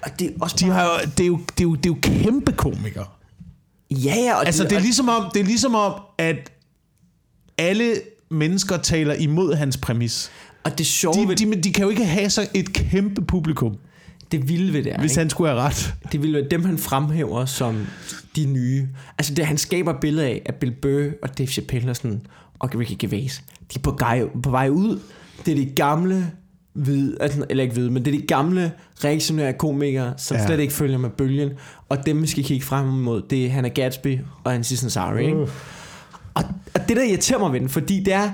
og det er også De har jo, det, er jo, det, er jo, det er jo kæmpe komikere. ja, ja, og Altså, det er, og- ligesom om, det er ligesom om, at alle mennesker taler imod hans præmis. og det sjove De, de, de kan jo ikke have så et kæmpe publikum, det vilde ved det er, hvis ikke? han skulle have ret. Det vil være dem, han fremhæver som de nye. Altså det, han skaber billede af, at Bill Burr og Dave Chappelle og, sådan, og Ricky Gervais, de er på, vej, på vej ud. Det er de gamle hvide, altså, eller ikke hvide, men det er de gamle reaktionære komikere, som Ja. slet ikke følger med bølgen. Og dem, vi skal kigge frem mod, det er Hannah Gatsby og Aziz Ansari. Ikke? Og, og det, der irriterer mig ved den, fordi det er,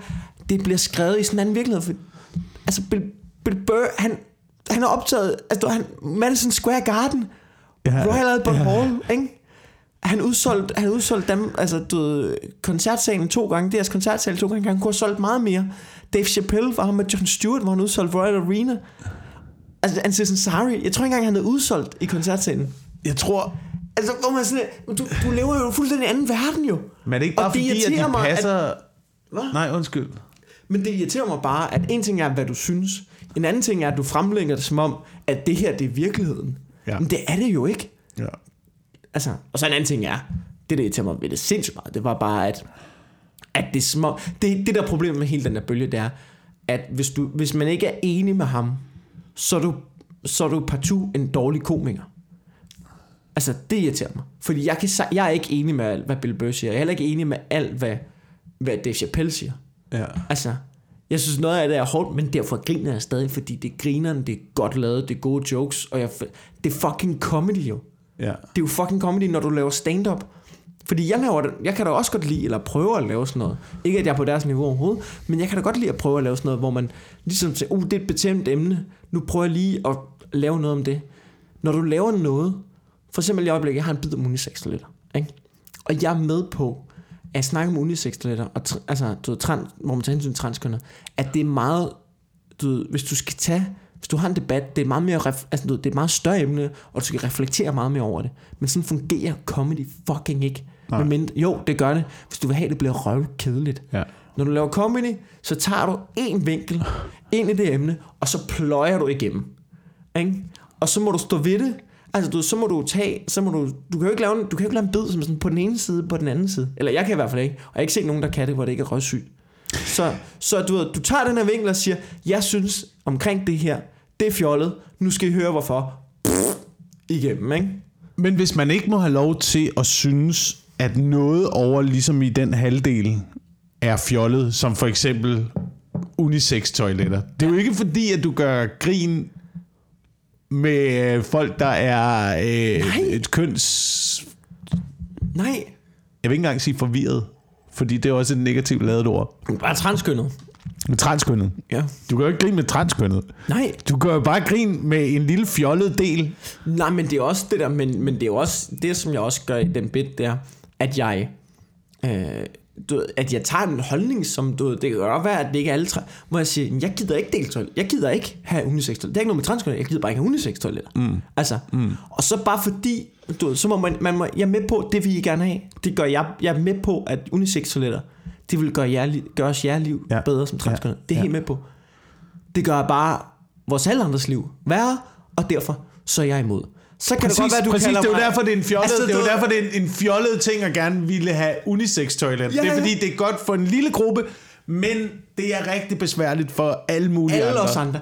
det bliver skrevet i sådan en anden virkelighed. For, altså, Bill, Bill Burr, han, han er optaget, altså, han, Madison Square Garden, Ja, Royal Albert ja. Hall, ikke? Han udsolgt, han udsolgt dem, altså du ved, koncertsalen to gange, deres koncertsal to gange, han kunne have solgt meget mere. Dave Chappelle var ham med John Stewart, hvor han udsolgt Royal Arena. Altså, Aziz Ansari, jeg tror ikke engang, han havde udsolgt i koncertsalen. Jeg tror, Altså, hvor man sådan, du, du lever jo fuldstændig i anden verden jo. men er det ikke bare Og fordi, at de mig, at- passer... Hvad? Nej, undskyld. Men det irriterer mig bare, at en ting er, hvad du synes. En anden ting er, at du fremlægger det som om, at det her, det er virkeligheden. Ja. Men det er det jo ikke. Ja. Altså, og så en anden ting er, det der irriterer mig ved det sindssygt meget, det var bare, at, at det små... Det, det der problem med hele den der bølge, det er, at hvis, du, hvis man ikke er enig med ham, så er du, så er du partout en dårlig komiker. Altså, det irriterer mig. Fordi jeg, kan, jeg er ikke enig med alt, hvad Bill Burr siger. Jeg er heller ikke enig med alt, hvad, hvad Dave Chappelle siger. ja. Altså, jeg synes noget af det er hårdt, men derfor griner jeg stadig, fordi det er grineren, det er godt lavet, det er gode jokes, og jeg, det er fucking comedy jo. ja. Det er jo fucking comedy, når du laver stand-up. Fordi jeg, laver jeg kan da også godt lide, eller prøve at lave sådan noget. Ikke at jeg er på deres niveau overhovedet, men jeg kan da godt lide at prøve at lave sådan noget, hvor man ligesom siger, uh, det er et betæmt emne, nu prøver jeg lige at lave noget om det. Når du laver noget, for eksempel i øjeblikket, jeg har en bid om unisex-toiletter, ikke? Og jeg er med på, at snakke om unisex-toiletter, og tr- altså, du ved, trans, hvor man tager hensyn til transkønner, at det er meget, du ved, hvis du skal tage, hvis du har en debat, det er meget mere, ref, altså, du ved, det er et meget større emne, og du skal reflektere meget mere over det. Men sådan fungerer comedy fucking ikke. Nej. Men, jo, det gør det, hvis du vil have, det bliver røvkedeligt. ja. Når du laver comedy, så tager du en vinkel (laughs) ind i det emne, og så pløjer du igennem. Ikke? Og så må du stå ved det. Altså, du, så må du tage, så må du, du kan jo ikke lave en, du kan jo ikke lave en bid som sådan på den ene side, på den anden side. Eller jeg kan i hvert fald ikke. Og jeg har ikke set nogen, der kan det, hvor det ikke er røgsygt. Så, så du, ved, du tager den her vinkel og siger, jeg synes omkring det her, det er fjollet, nu skal I høre hvorfor. Pff, igennem, ikke? Men hvis man ikke må have lov til at synes, at noget over ligesom i den halvdel er fjollet, som for eksempel unisex-toiletter. Det er jo ikke fordi, at du gør grin med øh, folk, der er øh, Nej. et køns... Nej, Jeg vil ikke engang sige forvirret, fordi det er også et negativt lavet ord. bare transkønnet. Men transkønnet. Ja. Du gør jo ikke grin med transkønnet. Nej, Du gør jo bare grin med en lille fjollet del. Nej, men det er også det der, men, men det er jo også det, som jeg også gør i den bit der, at jeg, øh, du at jeg tager en holdning, som du det kan godt være, at det ikke er alle tre, hvor jeg siger, jeg gider ikke dele toilet, jeg gider ikke have unisex toilet, det er ikke noget med transkønnet, jeg gider bare ikke have unisex toiletter. Mm. Altså, mm. og så bare fordi, du så må man, man må, jeg er med på, det vil I gerne have, det gør jeg, jeg er med på, at unisex toiletter, det vil gøre, jer, gøre os jer liv Ja. ja. bedre som transkønnet, Ja. det er Ja. helt med på. Det gør bare vores alle andres liv værre, og derfor så er jeg imod. Så kan Præcis, det godt være, du præcis kalder det er jo derfor, det er en fjollet, Altså, det er jo derfor, det er en, en fjollet ting at gerne ville have unisex-toilet. Ja, det er fordi, det er godt for en lille gruppe, men det er rigtig besværligt for alle mulige alle andre. os andre.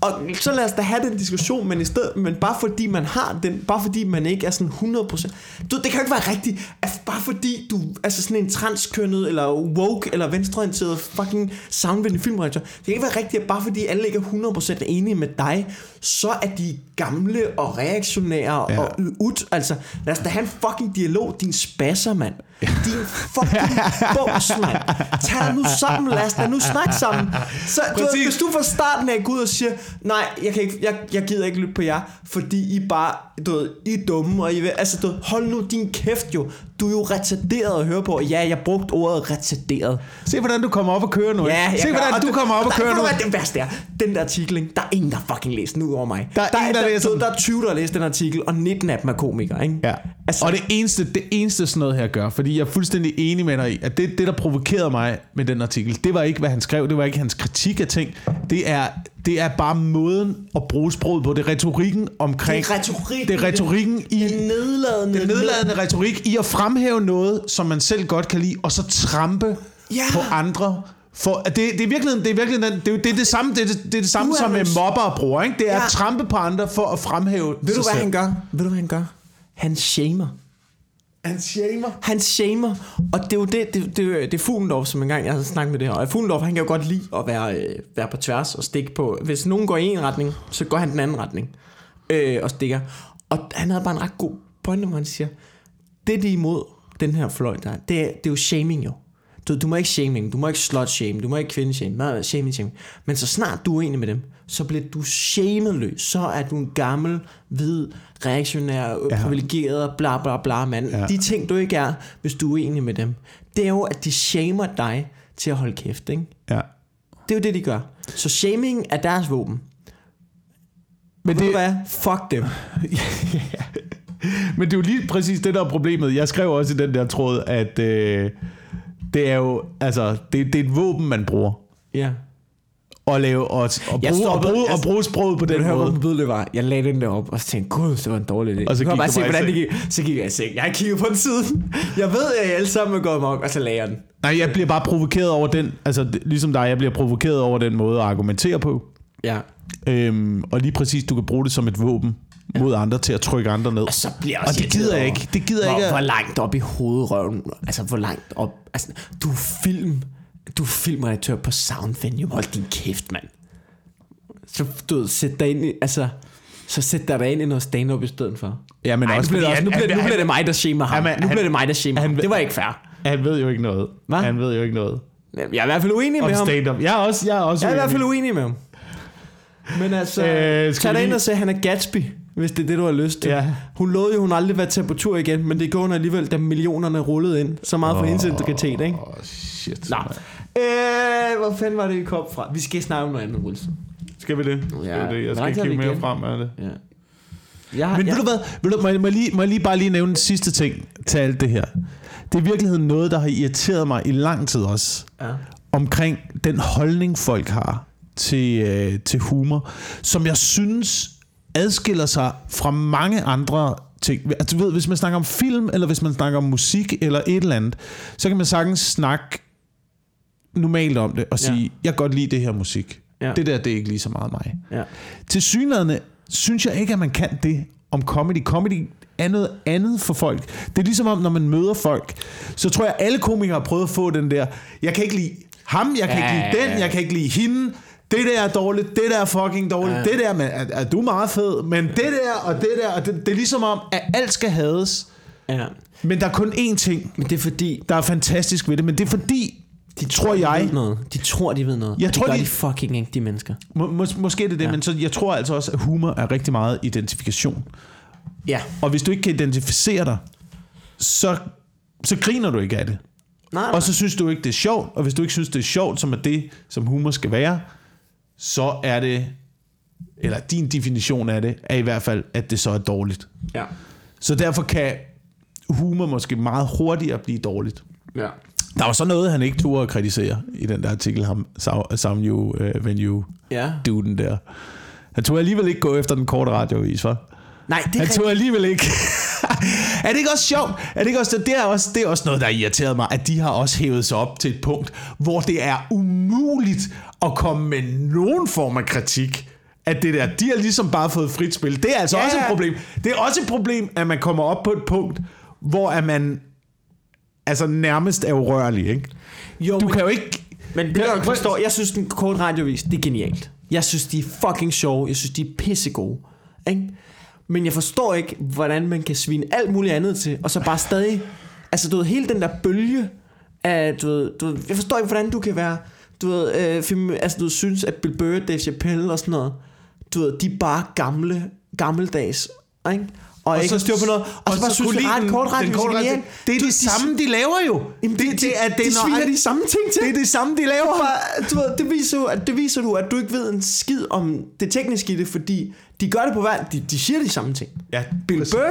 Og så lad os da have den diskussion, men i stedet, men bare fordi man har den, bare fordi man ikke er sådan 100%, du, det kan jo ikke være rigtigt, at bare fordi du er sådan en transkønnet, eller woke, eller venstreorienteret fucking soundvendig filmredaktør, det kan ikke være rigtigt, at bare fordi alle ikke er 100% enige med dig, så er de gamle og reaktionære ja. og ud, altså lad os da have en fucking dialog, din spasser, mand. Din fucking bums, mand. Tag dig nu sammen, lad os da nu snakke sammen. Så, du, ved, hvis du fra starten af går ud og siger, nej, jeg, kan ikke, jeg, jeg gider ikke lytte på jer, fordi I bare, du ved, I er dumme, og I vil, altså, du ved, hold nu din kæft jo. Du er jo retarderet at høre på. Ja, jeg brugte ordet retarderet. Se, hvordan du kommer op og kører nu. Ja, jeg Se, gør- hvordan og du kommer op og der- kører nu. Det værste er, den der artikel, ikke? der er ingen, der fucking læser den ud over mig. Der er ingen, der der, du, den. der er 20, der har læst den artikel, og 19 af dem er komikere, ikke? Ja. Altså, og det eneste, det eneste sådan noget her gør, fordi jeg er fuldstændig enig med dig i, at det, det, der provokerede mig med den artikel, det var ikke, hvad han skrev, det var ikke hans kritik af ting, det er, det er bare måden at bruge sproget på, det er retorikken omkring... Det er retorikken. Det er retorikken i... den nedladende, Den nedladende retorik i at fremhæve noget, som man selv godt kan lide, og så trampe Ja. på andre. For det, det er virkelig, det er virkelig, det er, det er det samme, det er det, det, er det samme som med mobber bruger, ikke? Det er Ja. at trampe på andre for at fremhæve Ved du, hvad selv. han gør? Ved du, hvad han gør? Han shamer. Han shamer. Han shamer, og det er jo det, det, det, det er Fuglendorf, som engang jeg havde snakket med det her, og Fuglendorf, han kan jo godt lide at være, øh, være på tværs og stikke på, hvis nogen går i en retning, så går han den anden retning, øh, og stikker, og han havde bare en ret god pointe, hvor han siger, det de er imod, den her fløj der, det er, det er jo shaming jo, du, du må ikke shaming, du må ikke slut shame, du må ikke kvinde shame, shaming, shaming. Men så snart du er enig med dem, så bliver du shameløs. Så er du en gammel, hvid, reaktionær, Ja. ja. privilegeret, bla bla bla mand. Ja. Ja. De ting, du ikke er, hvis du er enig med dem, det er jo, at de shamer dig til at holde kæft. Ikke? Ja. Det er jo det, de gør. Så shaming er deres våben. Men Ved det, hvad? Fuck dem. (laughs) Men det er jo lige præcis det, der er problemet. Jeg skrev også i den der tråd, at øh, det er jo, altså, det, det er et våben, man bruger. Ja. At lave, og, og, Jeg bruge, og, stoppede- bruge, jeg- og bruge sproget på den Den hør, måde. hvor var. Jeg lagde den der op, og så tænkte, gud, det var en dårlig idé. Og så gik bare se, bare i hvordan det gik. Så gik jeg i seng. Jeg kigget på den siden. Jeg ved, at I alle sammen er gået mok, og så lagde jeg den. Nej, jeg bliver bare provokeret over den, altså ligesom dig, jeg bliver provokeret over den måde at argumentere på. Ja. Øhm, og lige præcis, du kan bruge det som et våben ja. mod andre til at trykke andre ned. Og så bliver jeg Og det gider jeg ikke. Det gider jeg hvor, ikke. Hvor langt op i hovedrøven, altså hvor langt op, altså du er film, du er filmredaktør på Sound Venue, hold din kæft, mand. Så du sæt dig ind i, altså, så sæt dig ind i noget stand-up i stedet for. Ja, men Ej, også nu bliver, det, også, nu, han- bliver, nu han- bliver det mig, der shamer ham. Jamen, nu han- bliver det mig, der shamer han- ham. Det var ikke fair. Han ved jo ikke noget. Hvad? Han ved jo ikke noget. Jeg er i hvert fald uenig med ham. stand-up. Jeg er også, jeg er også Jeg er i hvert fald uenig. uenig med ham. Men altså, Øh, tag dig ind og se, han er Gatsby, hvis det er det, du har lyst til. Ja. Hun lovede jo, hun aldrig var til på tur igen, men det går hun alligevel, da millionerne rullede ind. Så meget for hendes integritet, ikke? Åh, oh, shit. Nå. Øh, hvor fanden var det, vi kom fra? Vi skal snakke om noget andet, Wilson. Skal vi det? Skal Ja. vi det? Jeg skal kigge mere igen? frem af det. Ja. Jeg, Men jeg, ved du hvad? Ved du, må, jeg, må, jeg lige, må jeg lige bare lige nævne den sidste ting til alt det her. Det er i virkeligheden noget, der har irriteret mig i lang tid også. Ja. Omkring den holdning, folk har til, øh, til humor, som jeg synes adskiller sig fra mange andre ting. Altså, du ved, hvis man snakker om film, eller hvis man snakker om musik, eller et eller andet, så kan man sagtens snakke normalt om det, og sige, Ja. jeg kan godt lide det her musik. Ja. Det der, det er ikke lige så meget mig. Ja. Til synligheden synes jeg ikke, at man kan det om comedy. Comedy er noget andet for folk. Det er ligesom om, når man møder folk, så tror jeg, alle komikere har prøvet at få den der, jeg kan ikke lide ham, jeg kan Ja, ikke lide den, jeg kan ikke lide hende, det der er dårligt, det der er fucking dårligt, Ja. det der, men, er, er du meget fed, men det der og det der, og det, det er ligesom om, at alt skal hades, Ja. men der er kun én ting, Men det er fordi, der er fantastisk ved det, men det er fordi, de tror de jeg, ved noget. De tror, de ved noget. Jeg tror, det gør de- de fucking ikke, de mennesker. må, mås, måske er det det. Ja. men så, jeg tror altså også, at humor er rigtig meget identifikation. Ja. Og hvis du ikke kan identificere dig, så, så griner du ikke af det. Nej, nej. Og så synes du ikke, det er sjovt, og hvis du ikke synes, det er sjovt, som er det, som humor skal være, så er det, eller din definition af det, er i hvert fald, at det så er dårligt. Ja. Så derfor kan humor måske meget hurtigere blive dårligt. Ja. Der var så noget, han ikke turde at kritisere i den der artikel, ham, Sam- you, uh, when you Ja. do den der. Han tog alligevel ikke gå efter den korte radiovis, var? Nej, det Han tog alligevel ikke. (laughs) er det ikke også sjovt? Er det, ikke også, det, er også, det er også noget, der irriterede mig, at de har også hævet sig op til et punkt, hvor det er umuligt at komme med nogen form af kritik at det der, de har ligesom bare fået frit spil. Det er altså Ja, også et problem. Det er også et problem, at man kommer op på et punkt, hvor er man altså nærmest er urørlig, ikke? Jo, Du men, kan jo ikke... men det, jeg forstår, jeg synes, den korte radiovis, det er genialt. Jeg synes, de er fucking sjove. Jeg synes, de er pissegode. Ikke? Men jeg forstår ikke, hvordan man kan svine alt muligt andet til, og så bare stadig... Altså, du ved, hele den der bølge af, du ved, du ved, jeg forstår ikke, hvordan du kan være, du ved, øh, film, altså, du synes, at Bill Burr, Dave Chappelle og sådan noget, du ved, de er bare gamle, gammeldags, ikke? Og, og ikke har styr på noget. Og, så bare synes, lide ret den- kort er radio- genial. Det er det samme, de laver jo. Jamen, det, de, det, er, det, de er sviner de samme ting til. Det er det samme, de laver. (laughs) Du ved, det, viser, jo, at, det viser du, at du ikke ved en skid om det tekniske i det, fordi de gør det på hver... De, de siger de samme ting. Ja, Bill. Burr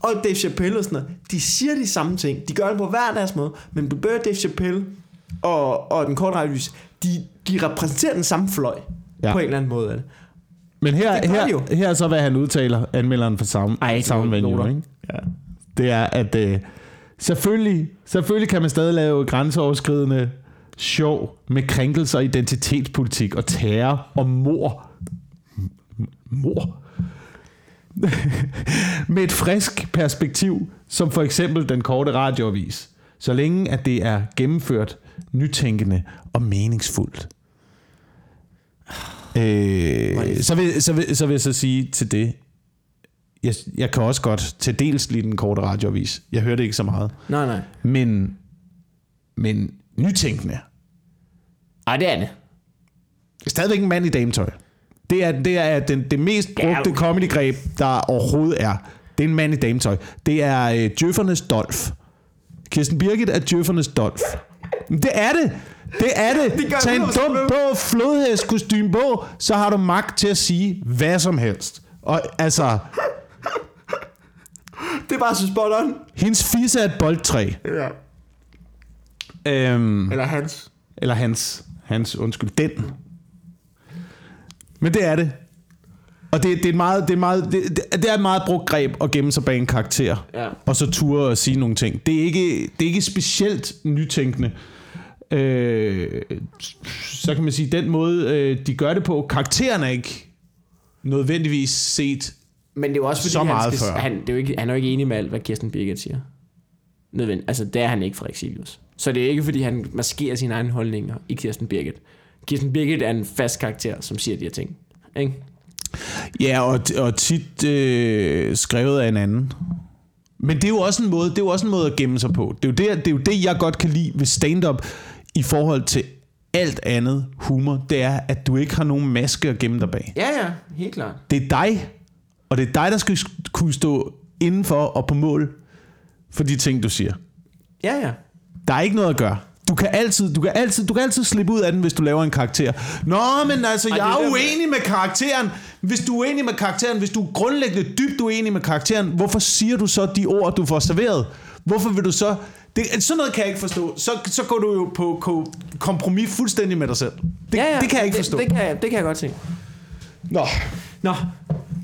og Dave Chappelle og sådan noget, de siger de samme ting. De gør det på hver deres måde. Men Bill Burr, Dave Chappelle og, og den korte radiovis, de, de repræsenterer den samme fløj. Ja. På en eller anden måde. Det. Men her, Det gør de her, jo. her er så, hvad han udtaler, anmelderen for Sound, Ej, sound. Venue, ikke? Ja. Det er, at øh, selvfølgelig, selvfølgelig kan man stadig lave grænseoverskridende sjov med krænkelser, identitetspolitik og terror og mor. Mor? (laughs) med et frisk perspektiv, som for eksempel den korte radioavis, så længe at det er gennemført nytænkende og meningsfuldt. Øh, så, vil, så, vil, så vil jeg så sige til det, jeg, jeg kan også godt til dels lide den korte radioavis. Jeg hørte ikke så meget. Nej, nej. Men, men nytænkende. Ej, det er det. Stadigvæk en mand i dametøj. Det er, det er den, det mest brugte Ja, okay. comedygreb, der overhovedet er. Det er en mand i dametøj. Det er øh, Djøffernes Dolf. Kirsten Birgit er Djøffernes Dolf. Det er det. Det er det. Det Tag en 100% dum på, flodhest kostume på, så har du magt til at sige hvad som helst. Og altså, Det er bare så spot on. hendes fisse er et boldtræ. Ja. Øhm, Eller hans. Eller hans. Hans, undskyld, den. Men det er det. Og det, det, er, et meget, det, er, meget, det, det- er et meget brugt greb at gemme sig bag en karakter. Ja. Og så ture og sige nogle ting. Det er ikke, det er ikke specielt nytænkende. Øh, så kan man sige, den måde, øh, de gør det på, karakteren er ikke nødvendigvis set. Men det er jo også fordi, Så meget han, skal, før. han, det er jo ikke, han er jo ikke enig med alt, hvad Kirsten Birgit siger. Nødvendigt. Altså, det er han ikke, Frederik Silius. Så det er ikke, fordi han maskerer sine egne holdninger i Kirsten Birgit. Kirsten Birgit er en fast karakter, som siger de her ting. Ikke? Ja, og, og tit øh, skrevet af en anden. Men det er jo også en måde, det er jo også en måde at gemme sig på. Det er, jo det, det er jo det, jeg godt kan lide ved stand-up i forhold til alt andet humor. Det er, at du ikke har nogen maske at gemme dig bag. Ja, ja, helt klart. Det er dig, og det er dig, der skal kunne stå indenfor og på mål for de ting, du siger. Ja, ja. Der er ikke noget at gøre. Du kan altid, du kan altid, du kan altid slippe ud af den, hvis du laver en karakter. Nå, men altså, Ej, jeg er uenig med karakteren. Hvis du er uenig med karakteren, hvis du er grundlæggende dybt uenig med karakteren, hvorfor siger du så de ord, du får serveret? Hvorfor vil du så... Det, sådan noget kan jeg ikke forstå. Så, så går du jo på, på kompromis fuldstændig med dig selv. Det, ja, ja. det kan jeg ikke forstå. Det, det, kan, jeg, det kan jeg godt se. Nå, Nå,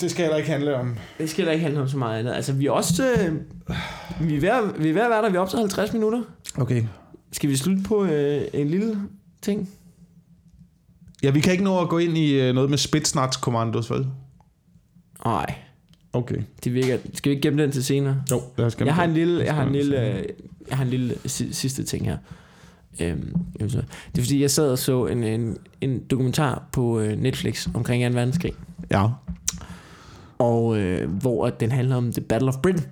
det skal heller ikke handle om. det skal da ikke handle om så meget andet. Altså, vi er også... Øh, vi, er ved, vi er ved at være der. Vi er op til 50 minutter. Okay. Skal vi slutte på øh, en lille ting? Ja, vi kan ikke nå at gå ind i øh, noget med Spitsnaz-kommandos, vel? Nej, Okay. det virker... Skal vi ikke gemme den til senere? Jo, lad os Jeg har en lille, jeg har en lille, øh, jeg har en lille si- sidste ting her. Øhm, det er fordi, jeg sad og så en, en, en dokumentar på øh, Netflix omkring 2. verdenskrig, Ja. og øh, hvor den handler om The Battle of Britain.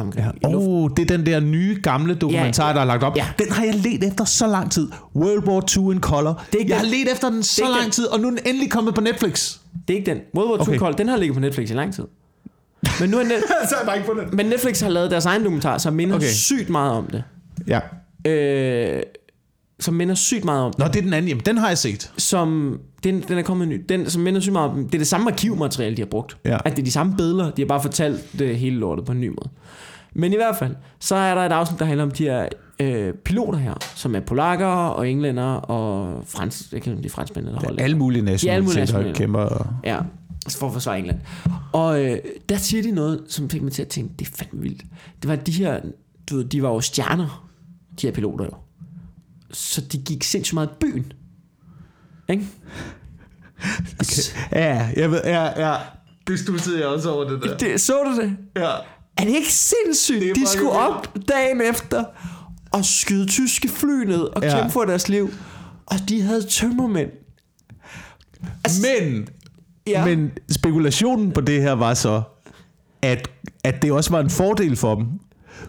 Omkring Ja. i luft- Oh, det er den der nye, gamle dokumentar, Ja, der er lagt op. ja. Den har jeg let efter så lang tid. World War II in Color. Det er ikke jeg den. har let efter den så lang den. tid, og nu er den endelig kommet på Netflix. Det er ikke den. World War II Okay. okay. Cold, den har ligget på Netflix i lang tid. Men, nu er net, (laughs) så er jeg bare ikke på den. men Netflix har lavet deres egen dokumentar, som minder okay. sygt meget om det. Ja. Øh, som minder sygt meget om. Nå, det er den anden. Jamen, den har jeg set. Som, den, den er kommet ny. Den, som minder sygt meget om Det er det samme arkivmateriale, de har brugt. Ja. At det er de samme billeder, de har bare fortalt det hele lortet på en ny måde. Men i hvert fald, så er der et afsnit, der handler om de her øh, piloter her, som er polakker og englænder og frans, jeg kan ikke, de er franskmænd eller hollænder. Alle mulige nationaliteter nationaliteter. kæmper. Ja, for at forsvare England. Og øh, der siger de noget, som fik mig til at tænke, det er fandme vildt. Det var de her, du ved, de var jo stjerner, de her piloter jo. Så de gik sindssygt meget i byen. Ikke? (laughs) Okay. Ja, jeg ved, ja, ja. Det studsede jeg også over det der. Det, så du det? Ja. Er det ikke sindssygt? Det er de skulle op dagen efter og skyde tyske fly ned og Ja. kæmpe for deres liv. Og de havde tømmermænd. Men, Ja. ja. men spekulationen på det her var så, at, at det også var en fordel for dem.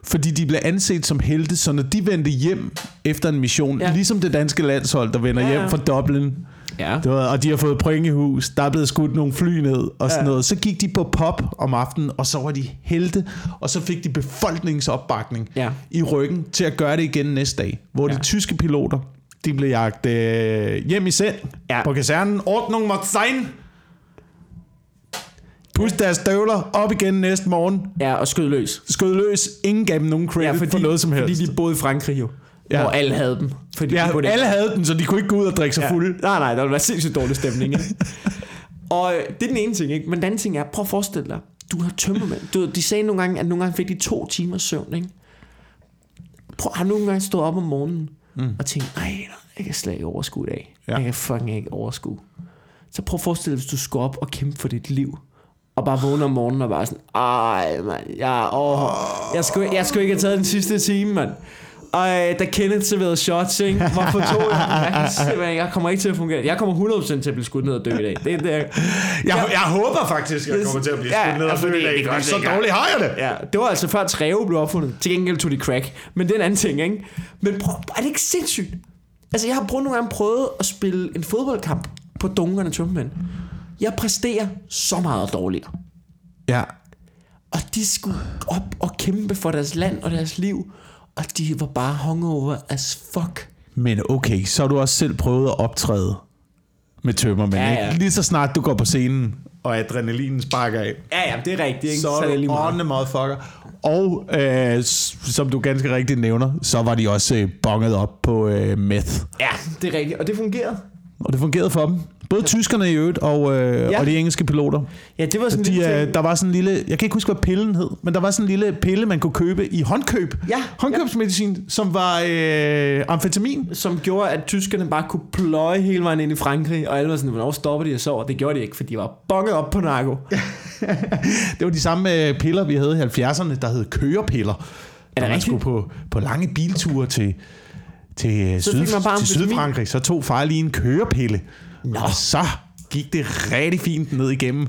Fordi de blev anset som helte, så når de vendte hjem efter en mission, Ja. ligesom det danske landshold, der vender Ja, hjem fra Dublin, Ja. du ved, og de har fået point i hus, der er blevet skudt nogle fly ned og sådan Ja. noget, så gik de på pop om aftenen, og så var de helte, og så fik de befolkningsopbakning Ja. i ryggen til at gøre det igen næste dag, hvor Ja. de tyske piloter, de blev jagt øh, hjem i seng Ja. på kasernen. Ordnung macht sein. Pus deres støvler op igen næste morgen. Ja, og skød løs. Skød løs. Ingen gav dem nogen credit ja, for noget som helst. Fordi de boede i Frankrig jo. Ja. Hvor alle havde dem. Fordi ja, de alle havde den, så de kunne ikke gå ud og drikke sig ja. fulde. Nej, nej, der ville være sindssygt dårlig stemning. Ikke? (laughs) og øh, det er den ene ting, ikke? Men den anden ting er, prøv at forestille dig, du har tømmermænd. Du, de sagde nogle gange, at nogle gange fik de to timer søvn, ikke? Prøv, har nogle gange stået op om morgenen mm. og tænkt, nej, jeg kan slet ikke overskue i dag. Ja. Jeg kan fucking ikke overskue. Så prøv at forestille dig, hvis du skulle op og kæmpe for dit liv. Og bare vågne om morgenen og bare sådan, ej, mand, jeg, åh, jeg, skulle, jeg skulle ikke have taget den sidste time, mand. Og da Kenneth serverede shots, ikke? Hvorfor tog jeg? Jeg, jeg kommer ikke til at fungere. Jeg kommer 100% til at blive skudt ned og dø i dag. Det er det. Jeg, jeg håber faktisk, at jeg kommer til at blive Ja, skudt ned og altså, dø i det- dag, det det så dårligt har jeg det. Ja, det var altså før Treve blev opfundet. Til gengæld tog de crack. Men det er en anden ting, ikke? Men prøv, er det ikke sindssygt? Altså, jeg har prøvet nogle gange prøvet at spille en fodboldkamp på dunkerne tømmermænd. Jeg præsterer så meget dårligere. Ja. Og de skulle op og kæmpe for deres land og deres liv. Og de var bare hungover as fuck. Men okay, så har du også selv prøvet at optræde med tømmermænd. Ja, ikke? ja. Lige så snart du går på scenen, og adrenalinen sparker af, Ja, ja, det er rigtigt. Ikke? så er er det lige meget. on motherfucker. Og øh, som du ganske rigtigt nævner, så var de også øh, bonget op på øh, meth. Ja, det er rigtigt. Og det fungerede. Og det fungerede for dem. Både tyskerne i øvrigt, og, øh, Ja. ja. og de engelske piloter. Ja, det var sådan De, en lille ting. der var sådan en lille, jeg kan ikke huske, hvad pillen hed, men der var sådan en lille pille, man kunne købe i håndkøb. Ja, Håndkøbsmedicin, som var øh, amfetamin. som gjorde, at tyskerne bare kunne pløje hele vejen ind i Frankrig, og alle var sådan, hvornår stopper de og sover? Det gjorde de ikke, for de var bonget op på narko. (laughs) Det var de samme øh, piller, vi havde i 70'erne, der hed kørepiller. Er det man skulle på, på lange bilture til, til, øh, Så syd, til? Sydfrankrig, så tog far lige en kørepille. Nå. Og så gik det rigtig fint ned igennem.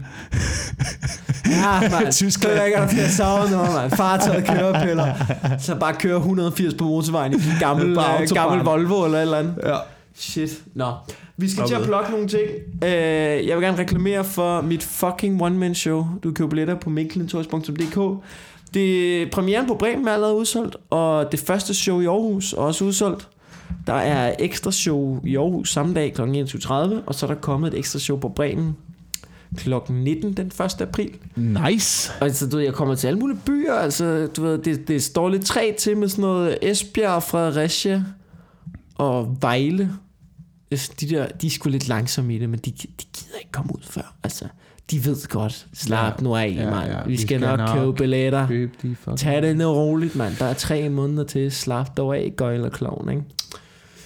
Ja, (laughs) man. Tyskland. Det er der bliver savnet noget, man. Far har taget kørepiller. (laughs) Så bare kører 180 på motorvejen i en gammel, øh, gammel Volvo eller et eller andet. Ja. Shit. Nå. Vi skal til at plukke nogle ting. Øh, jeg vil gerne reklamere for mit fucking one-man-show. Du kan købe billetter på mikkelentoys.dk. Det premieren på Bremen er allerede udsolgt, og det første show i Aarhus er også udsolgt. Der er ekstra show i Aarhus samme dag kl. 21.30, og så er der kommet et ekstra show på Bremen kl. 19 den 1. april. Nice. Altså, du ved, jeg kommer til alle mulige byer, altså, du ved, det, det står lidt træ til med sådan noget Esbjerg, Fredericia og Vejle. Altså, De der, de er sgu lidt langsomme i det, men de, de gider ikke komme ud før, altså. De ved godt, slap Ja. nu af, Ja, mand. ja. Vi Vi skal, skal nok, nok købe billetter. Køb de. Tag det nu roligt, mand. Der er tre måneder til. Slap dog af, gøjl og klovn, ikke?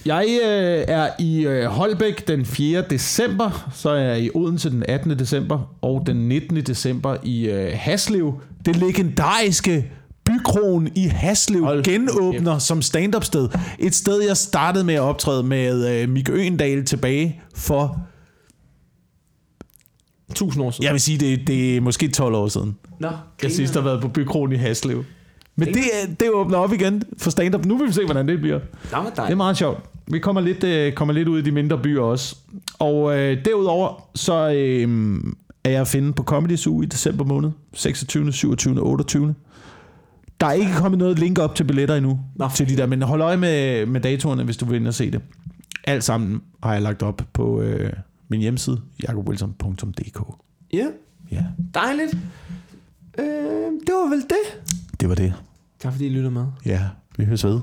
Jeg øh, er i øh, Holbæk den 4. december, så er jeg i Odense den 18. december, og den 19. december i øh, Haslev, det legendariske Bykronen i Haslev Hold genåbner som stand-up sted. Et sted, jeg startede med at optræde med øh, Mikke Øendal tilbage for, Tusind år siden. jeg vil sige, det, det er måske 12 år siden. Nå, Jeg sidst har været på Bykronen i Haslev. Men det, er- det åbner op igen for stand-up. Nu vil vi se, hvordan det bliver. Det er meget sjovt. Vi kommer lidt, øh, kommer lidt ud i de mindre byer også. Og øh, derudover, så øh, er jeg at finde på Comedy Zoo i december måned. 26., 27., 28. Der er ikke kommet noget link op til billetter endnu. Nå. Til de der, men hold øje med, med datorerne, hvis du vil ind og se det. Alt sammen har jeg lagt op på øh, min hjemmeside, jakobwilson.dk. Ja, Ja, dejligt. Øh, det var vel det. det var det. Tak fordi I lytter med. Ja, vi høres ved.